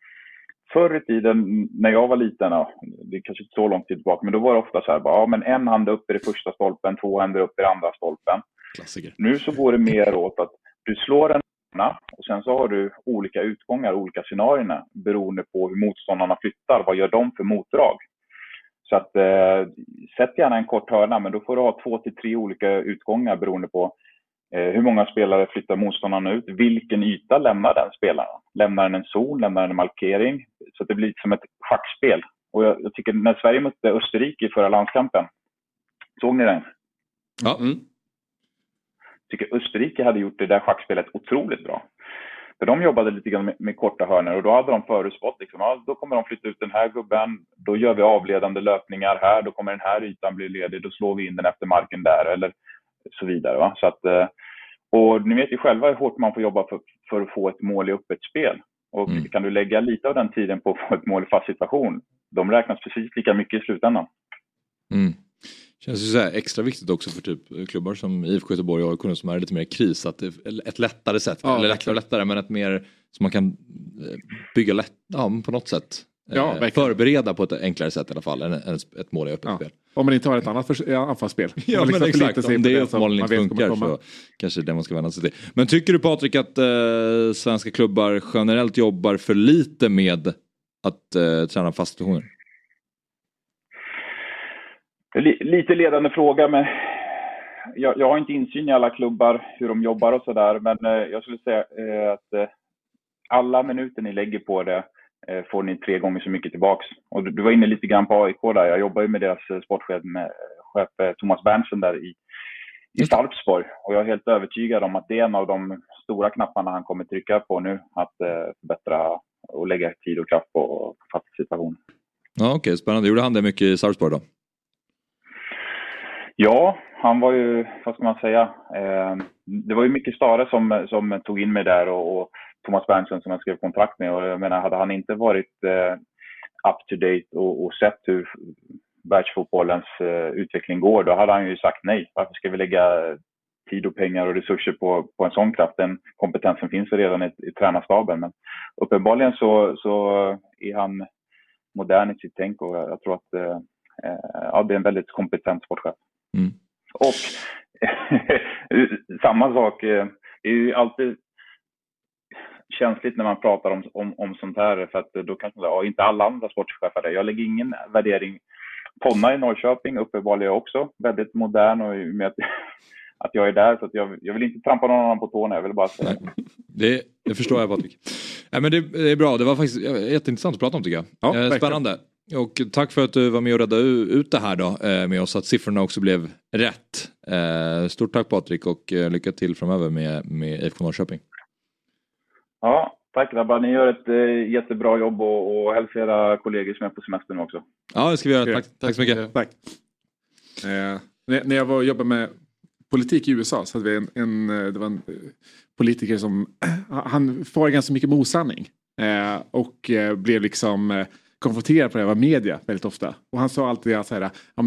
förr i tiden när jag var liten, ja, det är kanske inte så långt tillbaka, men då var det ofta så här, bara, ja, men en hand upp i det första stolpen, två händer upp i den andra stolpen. Klassiker. Nu så går det mer åt att du slår en och sen så har du olika utgångar, olika scenarierna beroende på hur motståndarna flyttar. Vad gör de för motdrag? Så att eh, sätt gärna en kort hörna, men då får du ha två till tre olika utgångar beroende på Eh, hur många spelare flyttar motståndarna ut? Vilken yta lämnar den spelaren? Lämnar den en zon? Lämnar den en markering? Så det blir som ett schackspel. Och jag, jag, tycker när Sverige mötte Österrike i förra landskampen, såg ni den? Ja. Mm. Jag tycker Österrike hade gjort det där schackspelet otroligt bra. För de jobbade lite grann med, med korta hörnor och då hade de förutspått liksom, ja, då kommer de flytta ut den här gubben, då gör vi avledande löpningar här, då kommer den här ytan bli ledig, då slår vi in den efter marken där eller så vidare. Va? Så att, eh, och ni vet ju själva hur hårt man får jobba för, för att få ett mål i öppet spel. Och mm. kan du lägga lite av den tiden på att få ett mål i fast situation, de räknas precis lika mycket i slutändan. Mm. Känns ju så extra viktigt också för typ klubbar som IFK Göteborg och AIK som är lite mer kris. Att det är ett lättare sätt, ja, eller lättare och lättare men ett mer som man kan eh, bygga lätt, ja, på något sätt. Ja, eh, förbereda på ett enklare sätt i alla fall än ett mål i öppet ja. spel. Om man inte har ett annat anfallsspel. Ja liksom men exakt, om det uppenbarligen inte funkar så kanske det man ska vända sig till. Men tycker du Patrik att eh, svenska klubbar generellt jobbar för lite med att eh, träna fast situationer? Lite ledande fråga, men jag, jag, har inte insyn i alla klubbar, hur de jobbar och sådär. Men eh, jag skulle säga eh, att eh, alla minuter ni lägger på det får ni tre gånger så mycket tillbaks. Och du, var inne lite grann på AIK där. Jag jobbar ju med deras sportchef med, chef, Thomas Berntsen där i, i Sarpsborg. Och jag är helt övertygad om att det är en av de stora knapparna han kommer trycka på nu. Att förbättra och lägga tid och kraft på, på fast situation. Ja, Okej, okay. spännande. Gjorde han det mycket i Sarpsborg då? Ja, han var ju, vad ska man säga, eh, det var ju mycket Stare som, som tog in mig där och, och Thomas Berntsen som jag skrev kontrakt med. Och jag menar, hade han inte varit eh, up to date och, och sett hur världsfotbollens eh, utveckling går, då hade han ju sagt nej. Varför ska vi lägga tid och pengar och resurser på, på en sån kraft? Den kompetensen finns redan i, i tränarstaben. Men uppenbarligen så, så är han modern i sitt tänk och jag, jag tror att eh, eh ja, det är en väldigt kompetent sportchef. Mm. Och samma sak, eh, det är ju alltid känsligt när man pratar om, om, om sånt här för att då kanske ja, inte alla andra sportchefer det. Jag lägger ingen värdering. Ponna i Norrköping uppenbarligen också väldigt modern och med att, att jag är där så att jag, jag vill inte trampa någon annan på tårna, jag vill bara säga det. Det förstår jag Patrik. Ja, men det, det, är bra, det var faktiskt jätteintressant att prata om tycker jag. Ja, eh, Spännande. Och tack för att du var med och räddade ut det här då eh, med oss, att siffrorna också blev rätt. Eh, stort tack Patrik och eh, lycka till framöver med, med IFK Norrköping. Ja, tack grabbar. Ni gör ett jättebra jobb och, och hälsa era kollegor som är på semester nu också. Ja, det ska vi göra. Tack, tack så mycket. Tack. Eh, när jag var och jobbade med politik i USA så hade vi en, en det var en politiker som, han far ganska mycket med osanning. Eh, och blev liksom konfronterad på det här var media väldigt ofta. Och han sa alltid att här,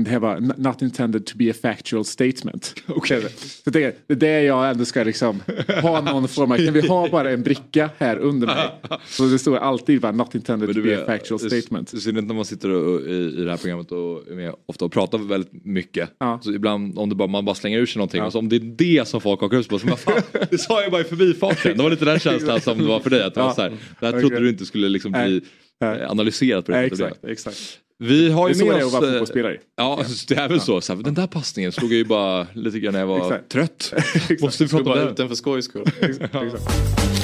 det här var not intended to be a factual statement. Okay. Så det, det är det jag ändå ska liksom ha någon form av, kan vi ha bara en bricka här under mig? Så det står alltid bara not intended to be a factual statement. Synnerhet när man sitter och, i, i det här programmet och är med ofta och pratar väldigt mycket. Ja. Så ibland om det bara, man bara slänger ur sig någonting ja. och så om det är det som folk hakar upp på. Så man, fan, det sa jag bara i förbifarten. Det var lite den känslan som det var för dig. Att det, var så här, det här trodde du inte skulle liksom bli analyserat på det sättet. Exakt, exakt. Vi har ju det är med så oss... det är att vara fotbollsspelare. Ja, det är väl så. så här, den där passningen slog jag ju bara lite grann när jag var trött. Måste vi prata bara ut den för skojs skull.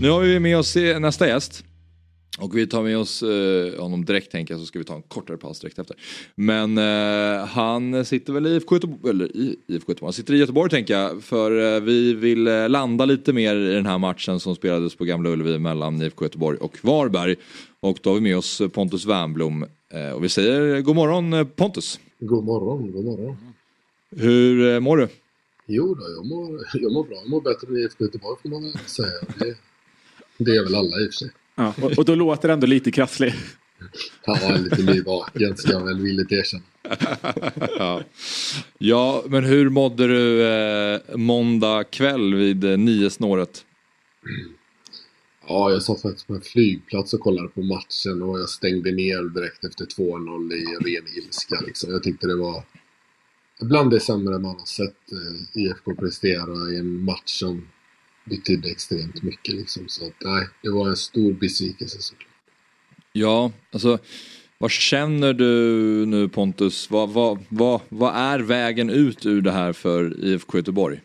Nu har vi med oss nästa gäst. Och vi tar med oss eh, honom direkt tänker jag så ska vi ta en kortare paus direkt efter. Men eh, han sitter väl i IFK Göteborg, eller i IFK Göteborg, han sitter i Göteborg tänker jag. För eh, vi vill eh, landa lite mer i den här matchen som spelades på Gamla Ullevi mellan IFK Göteborg och Varberg. Och då har vi med oss Pontus Wernblom. Eh, och vi säger god morgon eh, Pontus. God morgon, god morgon. Hur mår du? Jo då, jag mår, jag mår bra. Jag mår bättre än IFK Göteborg får man väl säga. Det, det är väl alla i och för sig. Ja, och, och då låter det ändå lite krasslig. Ja, lite nyvaken ska jag väl villigt erkänna. ja. ja, men hur mådde du eh, måndag kväll vid eh, nio snåret? Ja, jag satt faktiskt på en flygplats och kollade på matchen och jag stängde ner direkt efter 2-0 i ren ilska. Liksom. Jag tyckte det var bland det sämre man har sett eh, IFK prestera i en match som betydde extremt mycket. Liksom. Så att, nej, det var en stor besvikelse såklart. Ja, alltså vad känner du nu Pontus? Vad, vad, vad, vad är vägen ut ur det här för IFK Göteborg?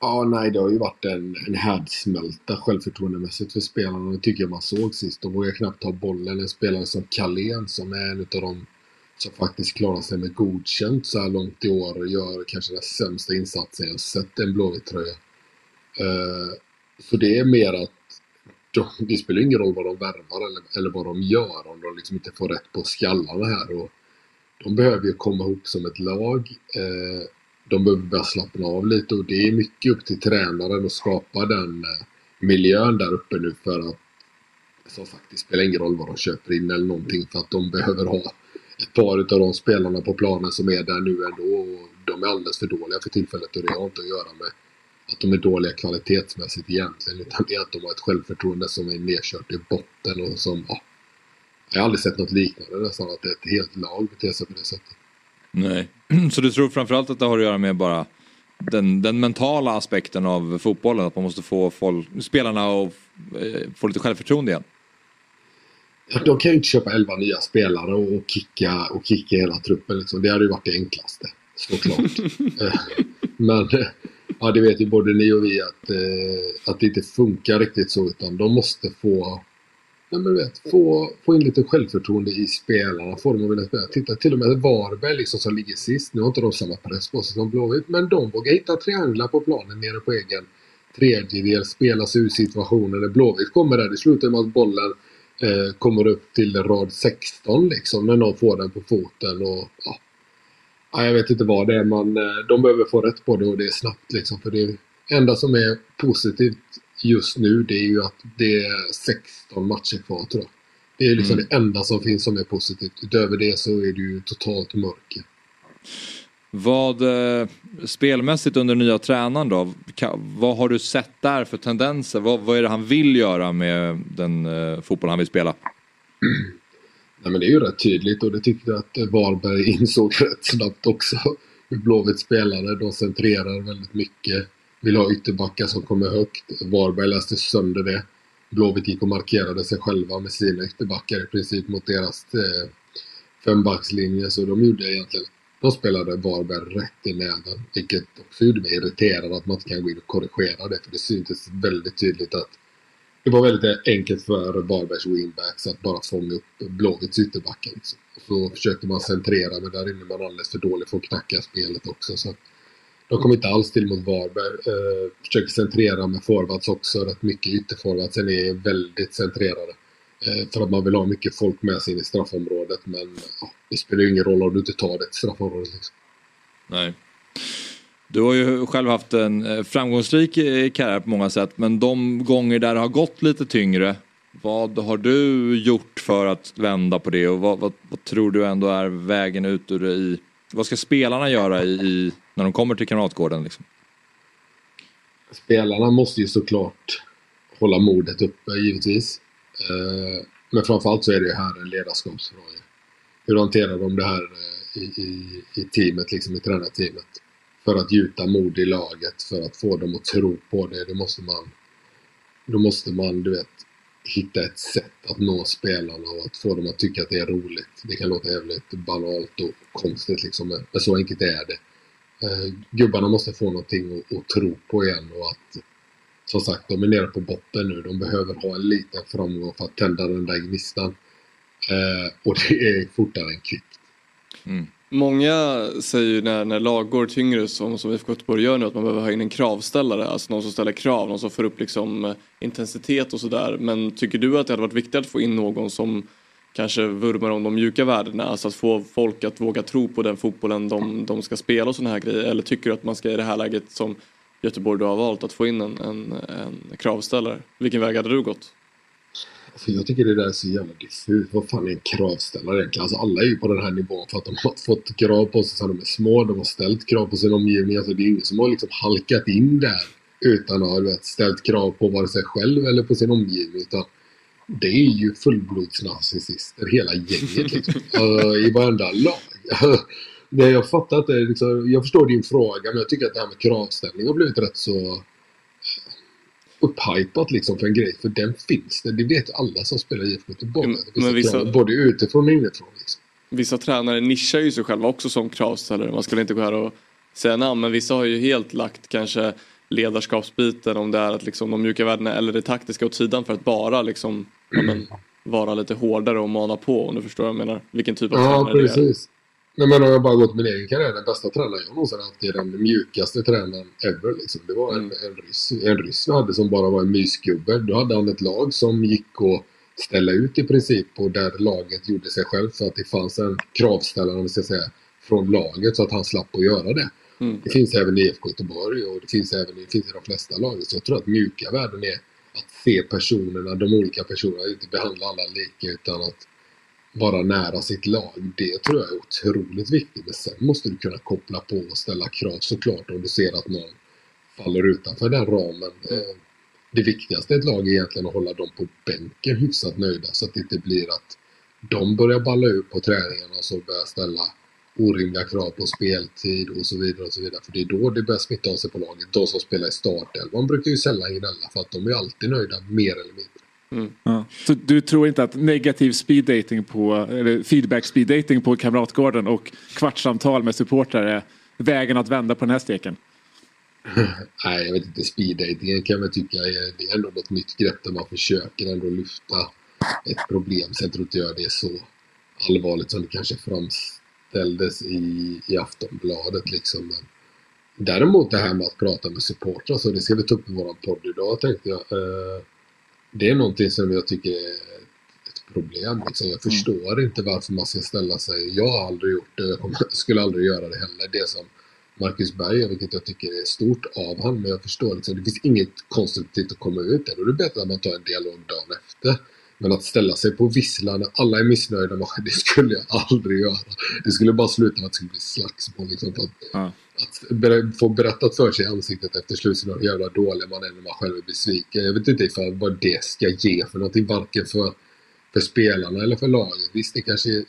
Ja, nej, det har ju varit en, en härdsmälta självförtroendemässigt för spelarna. Det tycker jag man såg sist. De vågar knappt ta bollen. En spelare som Carlén som är en av de som faktiskt klarar sig med godkänt så här långt i år och gör kanske den sämsta insatsen jag sett i en blåvit tröja. Eh, så det är mer att de, det spelar ingen roll vad de värvar eller, eller vad de gör om de liksom inte får rätt på skallarna här. Och de behöver ju komma ihop som ett lag. Eh, de behöver börja slappna av lite och det är mycket upp till tränaren att skapa den eh, miljön där uppe nu för att som sagt, det spelar ingen roll vad de köper in eller någonting för att de behöver ha ett par av de spelarna på planen som är där nu ändå. Och de är alldeles för dåliga för tillfället och det har inte att göra med att de är dåliga kvalitetsmässigt egentligen. Utan det är att de har ett självförtroende som är nedkört i botten och som, ja. Jag har aldrig sett något liknande nästan, att ett helt lag beter sig på det sättet. Nej, så du tror framförallt att det har att göra med bara den, den mentala aspekten av fotbollen, att man måste få folk, spelarna att eh, få lite självförtroende igen? De kan ju inte köpa 11 nya spelare och kicka, och kicka hela truppen. Liksom. Det hade ju varit det enklaste. Såklart. Eh, men eh, ja, det vet ju både ni och vi att, eh, att det inte funkar riktigt så. Utan de måste få, ja, men vet, få, få in lite självförtroende i spelarna. Få dem att vilja spela. Titta till och med Varberg liksom, som ligger sist. Nu har inte de samma press på sig som Blåvitt. Men de vågar hitta trianglar på planen nere på egen tredjedel. Spela sig ur situationen. När Blåvitt kommer där. Det slutar med att bollen eh, kommer upp till rad 16 liksom när någon får den på foten. Och, ja ja jag vet inte vad det är men eh, de behöver få rätt på det och det är snabbt liksom. För det enda som är positivt just nu det är ju att det är 16 matcher kvar tror jag. Det är liksom mm. det enda som finns som är positivt. Utöver det så är det ju totalt mörker. Vad eh, spelmässigt under nya tränaren då? vad har du sett där för tendenser? Vad, vad är det han vill göra med den eh, fotboll han vill spela? Nej, men det är ju rätt tydligt och det tyckte jag att eh, Varberg insåg rätt snabbt också. Hur Blåvitt spelare, de centrerar väldigt mycket. Vill ha ytterbackar som kommer högt. Varberg läste sönder det. Blåvitt gick och markerade sig själva med sina ytterbackar i princip mot deras eh, fembackslinje. Så de gjorde egentligen De spelade Varberg rätt i näven. Vilket också gjorde mig irriterad att man inte kan gå in och korrigera det. För det syntes väldigt tydligt att det var väldigt enkelt för Varbergs wingbacks att bara fånga upp Blåvitts ytterbackar. Liksom. Och så försökte man centrera men där inne var man alldeles för dålig för att knacka spelet också. Så de kom inte alls till mot Varberg. Eh, försöker centrera med forwards också. Rätt mycket ytterforwards. Sen är väldigt centrerade. Eh, för att man vill ha mycket folk med sig in i straffområdet. Men ja, det spelar ju ingen roll om du inte tar det straffområdet. Liksom. Nej. Du har ju själv haft en eh, framgångsrik eh, karriär på många sätt. Men de gånger där det har gått lite tyngre. Vad har du gjort för att vända på det och vad, vad, vad tror du ändå är vägen ut ur det i... Vad ska spelarna göra i, i när de kommer till Kamratgården? Liksom? Spelarna måste ju såklart hålla modet uppe givetvis. Eh, men framförallt så är det ju här en ledarskapsfråga. Hur hanterar de det här i, i, i teamet, liksom i tränarteamet? För att gjuta mod i laget, för att få dem att tro på det. Då måste man, då måste man du vet, hitta ett sätt att nå spelarna och att få dem att tycka att det är roligt. Det kan låta jävligt banalt och konstigt liksom, men så enkelt är det. Eh, gubbarna måste få någonting att, att tro på igen och att som sagt, de är nere på botten nu. De behöver ha en liten framgång för att tända den där gnistan. Eh, och det är fortare än kvickt. Mm. Många säger ju när, när lag går tyngre som, som IFK Göteborg gör nu att man behöver ha in en kravställare. Alltså någon som ställer krav, någon som får upp liksom eh, intensitet och sådär. Men tycker du att det hade varit viktigt att få in någon som kanske vurmar om de mjuka värdena? Alltså att få folk att våga tro på den fotbollen de, de ska spela och sådana här grejer. Eller tycker du att man ska i det här läget som Göteborg du har valt att få in en, en, en kravställare. Vilken väg hade du gått? Alltså jag tycker det där är så jävla diffust. Vad fan är en kravställare egentligen? Alltså alla är ju på den här nivån för att de har fått krav på sig sedan de är små. De har ställt krav på sin omgivning. Alltså det är ingen som har liksom halkat in där utan att ha vet, ställt krav på vare sig själv eller på sin omgivning. Utan det är ju fullblodsnarcissister hela gänget liksom. uh, I varenda lag. det jag fattar inte, liksom, jag förstår din fråga men jag tycker att det här med kravställning har blivit rätt så upphypat liksom för en grej. För den finns det. Det vet alla som spelar IFK Göteborg. Men, vissa... både utifrån och inifrån. Liksom. Vissa tränare nischar ju sig själva också som kravställare. Man skulle inte gå här och säga namn. Men vissa har ju helt lagt kanske ledarskapsbiten om det är att liksom de mjuka värdena eller det taktiska åt sidan för att bara liksom ja, men, vara lite hårdare och mana på om du förstår vad jag menar. Vilken typ av ja, tränare precis. det är. Nej, men om jag bara gått min egen karriär, den bästa tränaren jag någonsin haft är den mjukaste tränaren ever. Liksom. Det var en, mm. en ryss. En ryss hade som bara var en mysgubbe. Då hade han ett lag som gick att ställa ut i princip och där laget gjorde sig själv för att det fanns en kravställare, om säga, från laget så att han slapp att göra det. Mm. Det finns även i IFK Göteborg och det finns även det finns i de flesta lag. Så jag tror att mjuka värden är att se personerna, de olika personerna, inte behandla alla lika utan att vara nära sitt lag. Det tror jag är otroligt viktigt. Men sen måste du kunna koppla på och ställa krav såklart om du ser att någon faller utanför den ramen. Eh, det viktigaste i ett lag är egentligen att hålla dem på bänken hyfsat nöjda så att det inte blir att de börjar balla ut på träningarna och så börjar ställa orimliga krav på speltid och så vidare. och så vidare. För det är då det börjar smitta av sig på laget. De som spelar i startelvan brukar ju sällan gnälla för att de är alltid nöjda mer eller mindre. Mm. Ja. Så du tror inte att negativ speed dating på, eller feedback speed dating på Kamratgården och kvartssamtal med supportrar är vägen att vända på den här steken? Nej, jag vet inte. Speed dating kan jag tycka är, det är ändå något nytt grepp där man försöker ändå lyfta ett problem. Sen tror inte jag det är så allvarligt som det kanske framställdes i, i Aftonbladet liksom. Men däremot det här med att prata med supportrar, så det ska vi ta upp i vår podd idag tänkte jag. Eh, det är någonting som jag tycker är ett problem. Liksom. Jag mm. förstår mm. inte varför man ska ställa sig. Jag har aldrig gjort det och jag skulle aldrig göra det heller. Det som Marcus Berg gör, vilket jag tycker är stort av honom. Men jag förstår liksom, det finns inget konstruktivt att komma ut där. Är det bättre att man tar en dialog dagen efter. Men att ställa sig på visslan när alla är missnöjda, det skulle jag aldrig göra. Det skulle bara sluta med att det skulle bli slagsmål. Liksom, att, ja att få berättat för sig i ansiktet efter slutet hur jävla dålig man är när man själv är besviken. Jag vet inte ifall vad det ska ge för någonting, varken för, för spelarna eller för laget. Visst, det kanske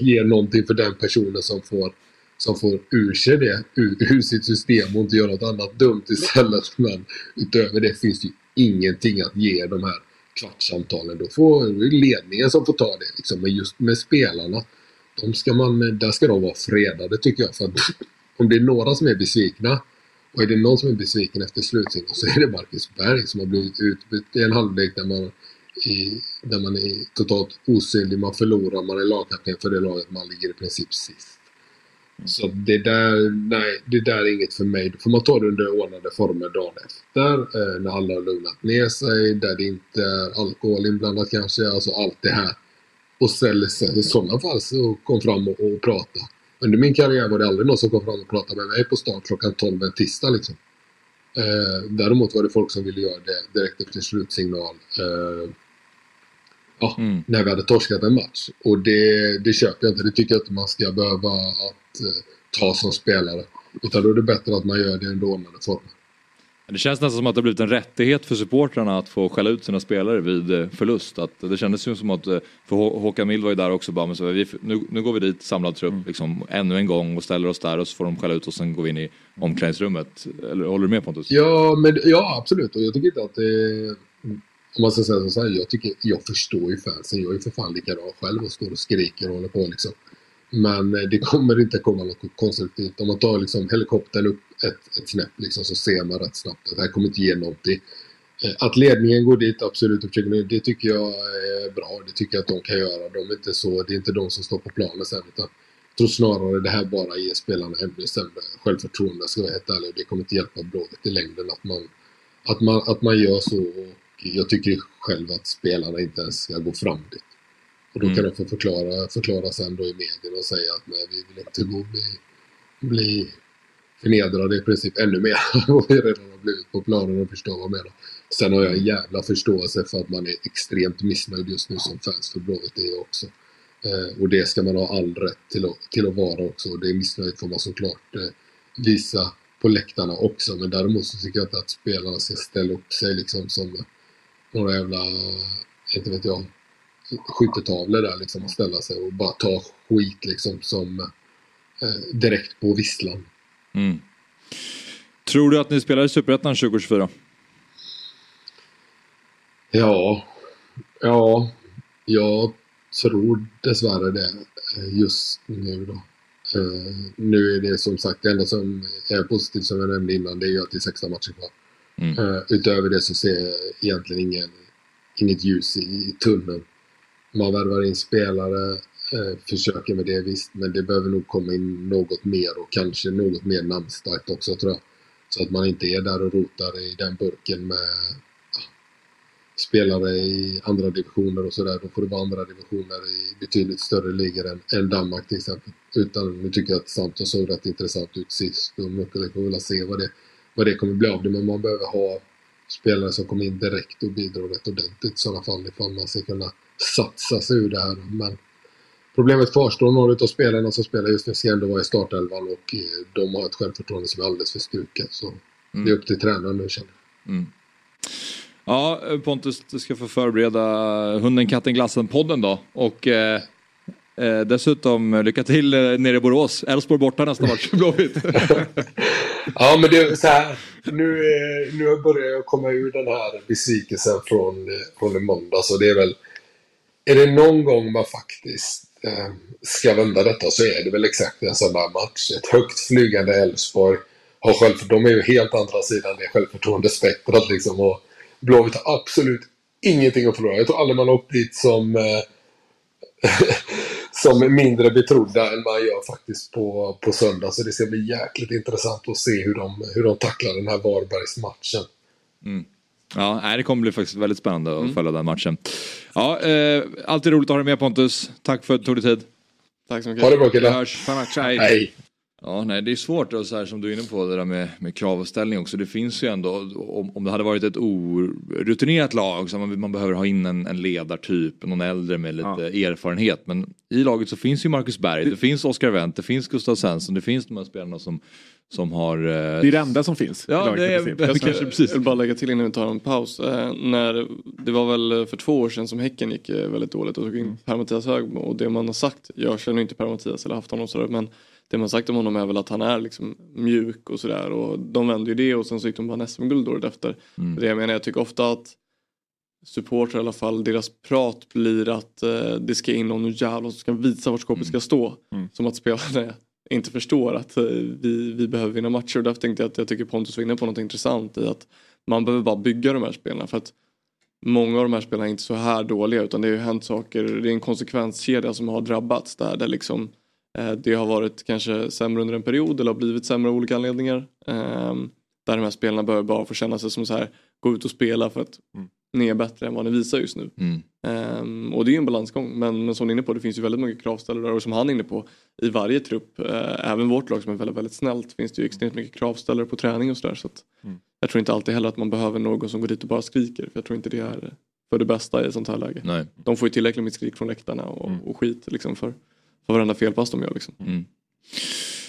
ger någonting för den personen som får som får ur sig det ur, ur sitt system och inte gör något annat dumt istället. Men utöver det finns det ju ingenting att ge de här kvartssamtalen. Då får ledningen som får ta det. Liksom. Men just med spelarna, de ska man, där ska de vara fredade tycker jag. För att om det är några som är besvikna och är det någon som är besviken efter slutsignal så är det Marcus Berg som har blivit utbytt i en halvlek där man, i, där man är totalt osynlig. Man förlorar, man är lagkapten för det laget, man ligger i princip sist. Så det där, nej, det där är inget för mig. Då får man ta det under ordnade former dagen efter. Eh, när alla har lugnat ner sig. Där det inte är alkohol inblandat kanske. Alltså allt det här. Och sen i sådana fall så kom fram och, och prata. Under min karriär var det aldrig någon som kom fram och pratade med mig på start klockan 12 en tisdag liksom. Eh, däremot var det folk som ville göra det direkt efter slutsignal. Eh, ja, mm. när vi hade torskat en match. Och det, det köper jag inte. Det tycker jag inte man ska behöva att eh, ta som spelare. Utan då är det bättre att man gör det under ordnade former. Det känns nästan som att det har blivit en rättighet för supportrarna att få skälla ut sina spelare vid eh, förlust. Att det kändes ju som att, eh, för Håkan Mild var ju där också bara, men så vi, nu, nu går vi dit samlad trupp mm. liksom, ännu en gång och ställer oss där och så får de skälla ut och sen går vi in i omklädningsrummet. Eller håller du med Pontus? Ja, men, ja absolut och jag tycker inte att det om man ska säga så här, jag, tycker, jag förstår ju fansen. Jag är ju för fan likadan själv och står och skriker och håller på liksom. Men eh, det kommer inte komma något konstruktivt. Om man tar liksom helikoptern upp ett, ett snäpp liksom, så ser man rätt snabbt att det här kommer inte ge någonting. Eh, att ledningen går dit, absolut, och försöker, det tycker jag är bra. Det tycker jag att de kan göra. De är inte så, det är inte de som står på planen sen. Utan jag tror snarare det här bara ger spelarna ännu sämre självförtroende, ska jag vara helt ärlig. Det kommer inte hjälpa Blåvitt i längden att man, att man, att man gör så. Och jag tycker själv att spelarna inte ens ska gå fram dit. Och då mm. kan de få förklara, förklara sen då i medierna och säga att nej, vi vill inte gå bli, bli förnedrade i princip ännu mer än vad vi redan har blivit på planen och förstå vad jag menar. Sen har jag en jävla förståelse för att man är extremt missnöjd just nu som fans för Blåvitt det är också. Eh, och det ska man ha all rätt till att, till att vara också. Och det är får man såklart eh, visa på läktarna också. Men däremot så tycker jag inte att spelarna ska ställa upp sig liksom som några jävla, inte vet jag, skyttetavlor där liksom och ställa sig och bara ta skit liksom som eh, direkt på visslan. Mm. Tror du att ni spelar i Superettan 2024? Ja, ja, jag tror dessvärre det eh, just nu då. Uh, nu är det som sagt det enda som är positivt som jag nämnde innan det är ju att det är 16 matcher kvar. Mm. Uh, utöver det så ser jag egentligen ingen, inget ljus i, i tunneln. Man värvar in spelare, Eh, försöker med det visst, men det behöver nog komma in något mer och kanske något mer namnstarkt också tror jag. Så att man inte är där och rotar i den burken med spelare i andra divisioner och sådär. Då får det vara andra divisioner i betydligt större ligor än, än Danmark till exempel. Utan nu tycker jag att Santos såg rätt intressant ut sist och Mukkele får väl se vad det, vad det kommer bli av det. Men man behöver ha spelare som kommer in direkt och bidrar rätt ordentligt i sådana fall ifall man ska kunna satsa sig ur det här. Men problemet kvarstår. Några av spelarna som spelar just nu ska ändå vara i startelvan och eh, de har ett självförtroende som är alldeles för stukat. Så mm. det är upp till tränaren nu känner jag. Mm. Ja, Pontus, du ska få förbereda Hunden, katten, glassen-podden då. Och eh, eh, dessutom lycka till eh, nere i Borås. Elfsborg borta nästa match, Blåvitt. ja, men det är så här. Nu, eh, nu börjar jag komma ur den här besvikelsen från, eh, från i måndags. Och det är väl... Är det någon gång man faktiskt eh, ska vända detta så är det väl exakt en sån där match. Ett högt flygande Elfsborg har självförtroende. De är ju helt andra sidan det självförtroendespektrat liksom. Och, Blåvitt har absolut ingenting att förlora. Jag tror aldrig man har åkt dit som, eh, som mindre betrodda än man gör faktiskt på, på söndag. Så det ska bli jäkligt intressant att se hur de, hur de tacklar den här Varbergsmatchen. Mm. Ja, det kommer bli faktiskt väldigt spännande att mm. följa den matchen. Ja, eh, alltid roligt att ha dig med Pontus. Tack för att du tog dig tid. Tack så mycket. Ha det bra killar. Vi hörs. Hej. Hej. Ja, nej, det är svårt och så här som du är inne på det där med, med kravställning också. Det finns ju ändå, om, om det hade varit ett orutinerat lag så man, man behöver ha in en, en ledartyp, någon äldre med lite ja. erfarenhet. Men i laget så finns ju Marcus Berg, det finns Oskar Wendt, det finns Gustav Svensson, det finns de här spelarna som, som har... Eh... Det är det enda som finns. Ja, det är, jag kanske precis. vill bara lägga till innan vi tar en paus. Eh, när, det var väl för två år sedan som Häcken gick eh, väldigt dåligt och tog in mm. Per-Mattias Högmo och det man har sagt, jag känner inte Per-Mattias eller haft honom sådär men det man sagt om honom är väl att han är liksom mjuk och sådär och de vände ju det och sen så gick de bara SM-guld året efter. Mm. Det jag menar, jag tycker ofta att supportrar i alla fall, deras prat blir att eh, det ska in någon jävla som ska visa vart skåpet mm. ska stå. Mm. Som att spelarna inte förstår att eh, vi, vi behöver vinna matcher. Och därför tänkte jag att jag tycker Pontus var inne på något intressant i att man behöver bara bygga de här spelarna. För att många av de här spelarna är inte så här dåliga utan det har ju hänt saker, det är en konsekvenskedja som har drabbats där, där liksom det har varit kanske sämre under en period eller har blivit sämre av olika anledningar. Ehm, där de här spelarna bör bara få känna sig som så här, gå ut och spela för att mm. ni är bättre än vad ni visar just nu. Mm. Um, och det är ju en balansgång men, men som ni är inne på det finns ju väldigt många kravställare och som han är inne på i varje trupp, uh, även vårt lag som är väldigt, väldigt snällt finns det ju extremt mycket kravställare på träning och sådär. Så, så mm. Jag tror inte alltid heller att man behöver någon som går dit och bara skriker för jag tror inte det är för det bästa i ett sånt här läge. Nej. De får ju tillräckligt med skrik från läktarna och, mm. och skit liksom för för varenda felpass de gör. Liksom. Mm.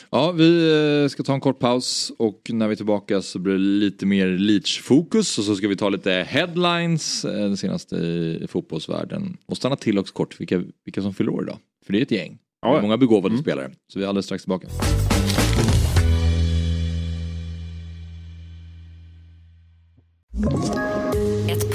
Ja, vi eh, ska ta en kort paus och när vi är tillbaka så blir det lite mer Leach-fokus och så ska vi ta lite headlines, eh, det senaste i fotbollsvärlden och stanna till också kort vilka, vilka som fyller år idag. För det är ett gäng. Ja. Många begåvade mm. spelare. Så vi är alldeles strax tillbaka.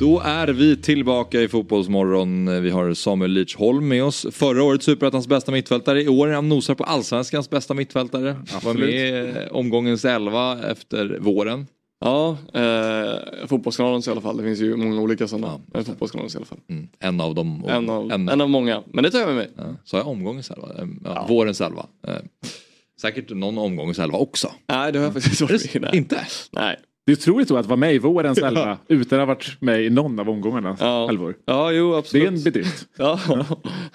Då är vi tillbaka i Fotbollsmorgon. Vi har Samuel Lidsholm med oss. Förra året Superettans bästa mittfältare. I år är han nosar på Allsvenskans bästa mittfältare. Han var med i omgångens elva efter våren. Ja, eh, Fotbollskanalens i alla fall. Det finns ju många olika sådana. Ja, fotbollskanalens i alla fall. Mm, en av dem. En av, en, en av många. Men det tar jag med mig. Ja, sa jag omgångens elva? Ja, ja. Vårens elva. Eh. Säkert någon omgångselva också. Nej det har jag faktiskt inte varit med. Inte? Nej. Det är otroligt att vara med i vårens elva utan att ha varit med i någon av omgångarnas Ja. elvor. Ja, jo Det är absolut. en bedrift. Ja.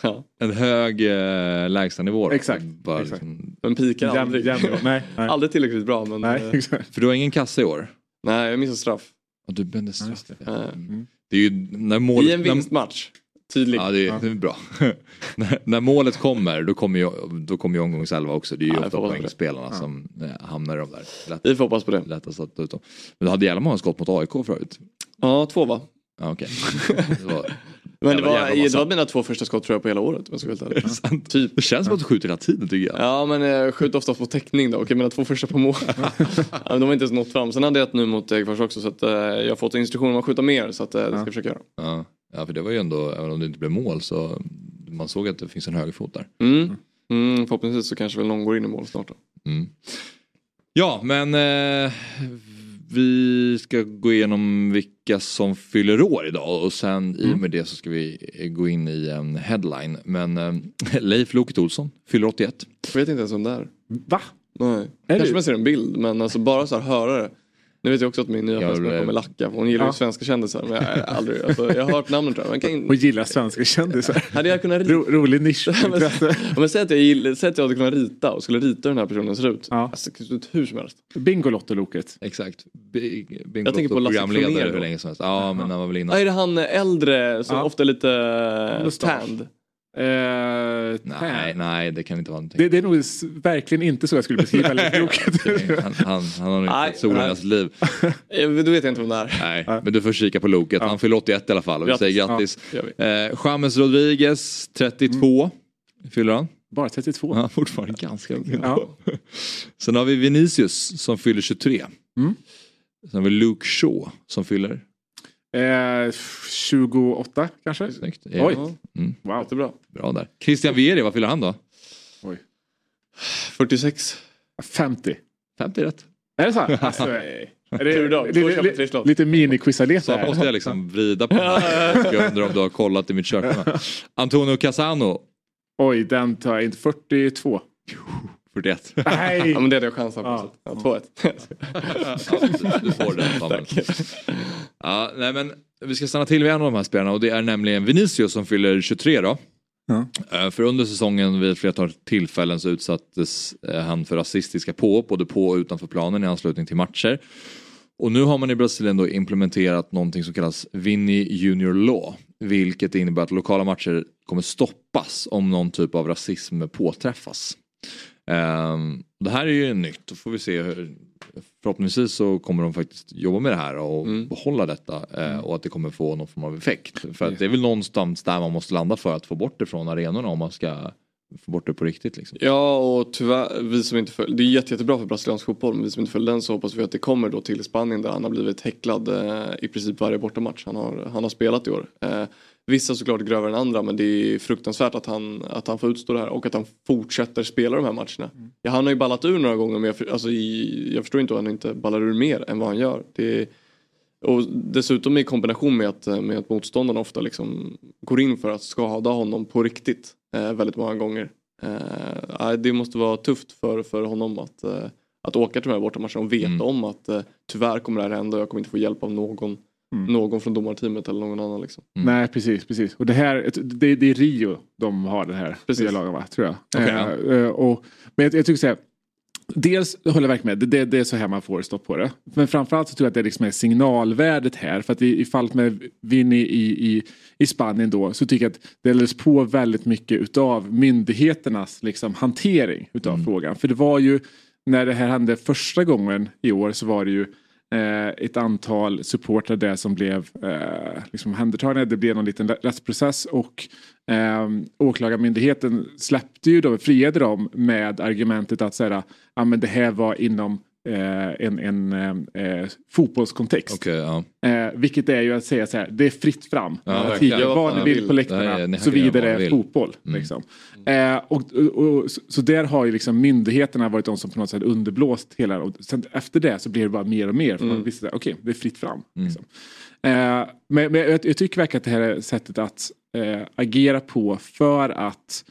ja. En hög eh, lägstanivå. Exakt, Bara exakt. Liksom, Men pikar Jämn- aldrig. jämn- nej, nej. aldrig tillräckligt bra men Nej, eh, exakt. för du har ingen kassa i år? nej jag missar straff. Och du bände straff. Ja. Eh, Det är ju när målet... I en vinstmatch. Tydlig. Ja, det är, det är bra. när, när målet kommer, då kommer ju, då kommer ju omgångselva också. Det är ju Ja, ofta det. poängspelarna som eh, hamnar i de där. Lätt, Vi får hoppas på det. lättast att ut dem. Men du hade jävla många skott mot AIK förut. Ja, två va? Ja, okej. Det var- Men det var, det var mina två första skott tror jag på hela året jag ska ärlig. sant. Typ. Det känns som att du skjuter hela tiden tycker jag. Ja men jag skjuter ofta på täckning då. Okej mina två första på mål. ja, men de har inte ens nått fram. Sen hade jag ett nu mot Degerfors också så att eh, jag har fått instruktioner om att skjuta mer så att eh, det ska jag försöka göra. Ja. Ja, för det var ju ändå, även om det inte blev mål så man såg att det finns en högerfot där. Mm. Mm, förhoppningsvis så kanske väl någon går in i mål snart då. Mm. Ja, men eh, vi ska gå igenom vilka som fyller år idag och sen i och med det så ska vi gå in i en headline. Men eh, Leif Loket Olsson fyller 81. Jag vet inte ens om det är. Va? Nej. Är Kanske det- man ser en bild men alltså bara så här höra det. Nu vet jag också att min nya Ja, fästmö kommer lacka. för Hon gillar ju Ja. svenska kändisar men jag, aldrig, alltså, jag har hört namnet tror jag. Men kan, Och gillar svenska kändisar. hade jag kunnat rita Ro, rolig. Om jag säger att jag, gillar, säger att jag hade kunnat rita och skulle rita hur den här personen ser ut. Ja. Alltså, hur som helst. Bingolotto-loket. Exakt. Bing- Bingo Jag tänker på Lasse programledare Kronér hur länge som helst. Ja, men han var väl Ja, innan. är det han äldre som Ja. ofta är lite eh, Mustasch. tanned? Eh, Nej, nej, det kan inte vara någonting. det, det är nog verkligen inte så jag skulle beskriva Leif-loket. Han, han, han har nog inte Nej, sett solen i nej. hans liv. Då vet jag inte vem det är. Nej, men du får kika på Loket. Han fyller 81 i alla fall och vi säger grattis. Ja. Eh, James Rodriguez, 32. Fyller han? Bara 32. Ja, fortfarande ganska ung. Ja. Sen har vi Vinicius som fyller 23. Mm. Sen har vi Luke Shaw som fyller. Eh, 28 kanske? Snyggt. Oj. Mm, Wow. jättebra. bra där. Christian Vieri, vad fyller han då? 46. 50. 50 rätt. Är det så? Alltså, är det, då. lite, lite, lite miniquizalek Så här. måste jag liksom vrida på. Jag undrar om du har kollat i mitt kök. Antonio Casano, Oj, den tar jag inte. 42. 41. Nej! Ja men det hade jag chansen på. Ja. Ja. 2-1. Ja, du får den Samuel. Ja, nej, men vi ska stanna till vid en av de här spelarna och det är nämligen Vinicius som fyller 23 då. Ja. Eh, För under säsongen vid ett flertal tillfällen så utsattes eh, han för rasistiska påhopp både på och utanför planen i anslutning till matcher. Och nu har man i Brasilien då implementerat någonting som kallas Vinny Junior Law. Vilket innebär att lokala matcher kommer stoppas om någon typ av rasism påträffas. Ehm, det här är ju nytt, då får vi se hur, förhoppningsvis så kommer de faktiskt jobba med det här och Mm. behålla detta eh, och att det kommer få någon form av effekt. För att det är väl någonstans där man måste landa för att få bort det från arenorna om man ska få bort det på riktigt. Liksom. Ja och tyvärr, vi som inte följer, det är jätte, jättebra för brasiliansk fotboll men vi som inte följer den så hoppas vi att det kommer då till Spanien där han har blivit häcklad eh, i princip varje bortamatch han har, han har spelat i år. Eh, vissa såklart grövre än andra men det är fruktansvärt att han, att han får utstå det här och att han fortsätter spela de här matcherna. Ja, han har ju ballat ur några gånger men jag, alltså, jag förstår inte hur han inte ballar ur mer än vad han gör. Det, och dessutom i kombination med att, med att motståndarna ofta liksom går in för att skada honom på riktigt eh, väldigt många gånger. Eh, nej, det måste vara tufft för, för honom att, eh, att åka till de här bortamatcherna och veta Mm. om att eh, tyvärr kommer det här hända och jag kommer inte få hjälp av någon, Mm. någon från domarteamet eller någon annan. Liksom. Mm. Nej, precis. precis. Och det här, det, det är Rio de har det här Precis. nya lagen, va? tror jag. Okej, Eh, eh, och, men jag, jag tycker så här. Dels håller jag verkligen med, det, det, är så här man får stopp på det. Men framförallt så tror jag att det liksom är signalvärdet här. För att i, i fallet med Vinny i, i, i Spanien då så tycker jag att det läggs på väldigt mycket utav myndigheternas liksom, hantering utav Mm. frågan. För det var ju när det här hände första gången i år så var det ju Eh, ett antal supportrar där som blev eh, liksom omhändertagna. Det blev någon liten rättsprocess och eh, åklagarmyndigheten släppte ju då, friade dem med argumentet att säga, ah, men det här var inom eh, en, en eh, eh, fotbollskontext. Okej, ja. Vilket är ju att säga så här, det är fritt fram. Ja, tidigare, vad ni vill på läktarna, så vidare är fotboll. Mm. Liksom. Eh, och, och, och, så, där har ju liksom myndigheterna varit de som på något sätt underblåst hela och sen efter det så blir det bara mer och mer. För man visste, okej, det är fritt fram. Mm. Liksom. Eh, men men jag, jag tycker verkligen att det här är sättet att eh, agera på för att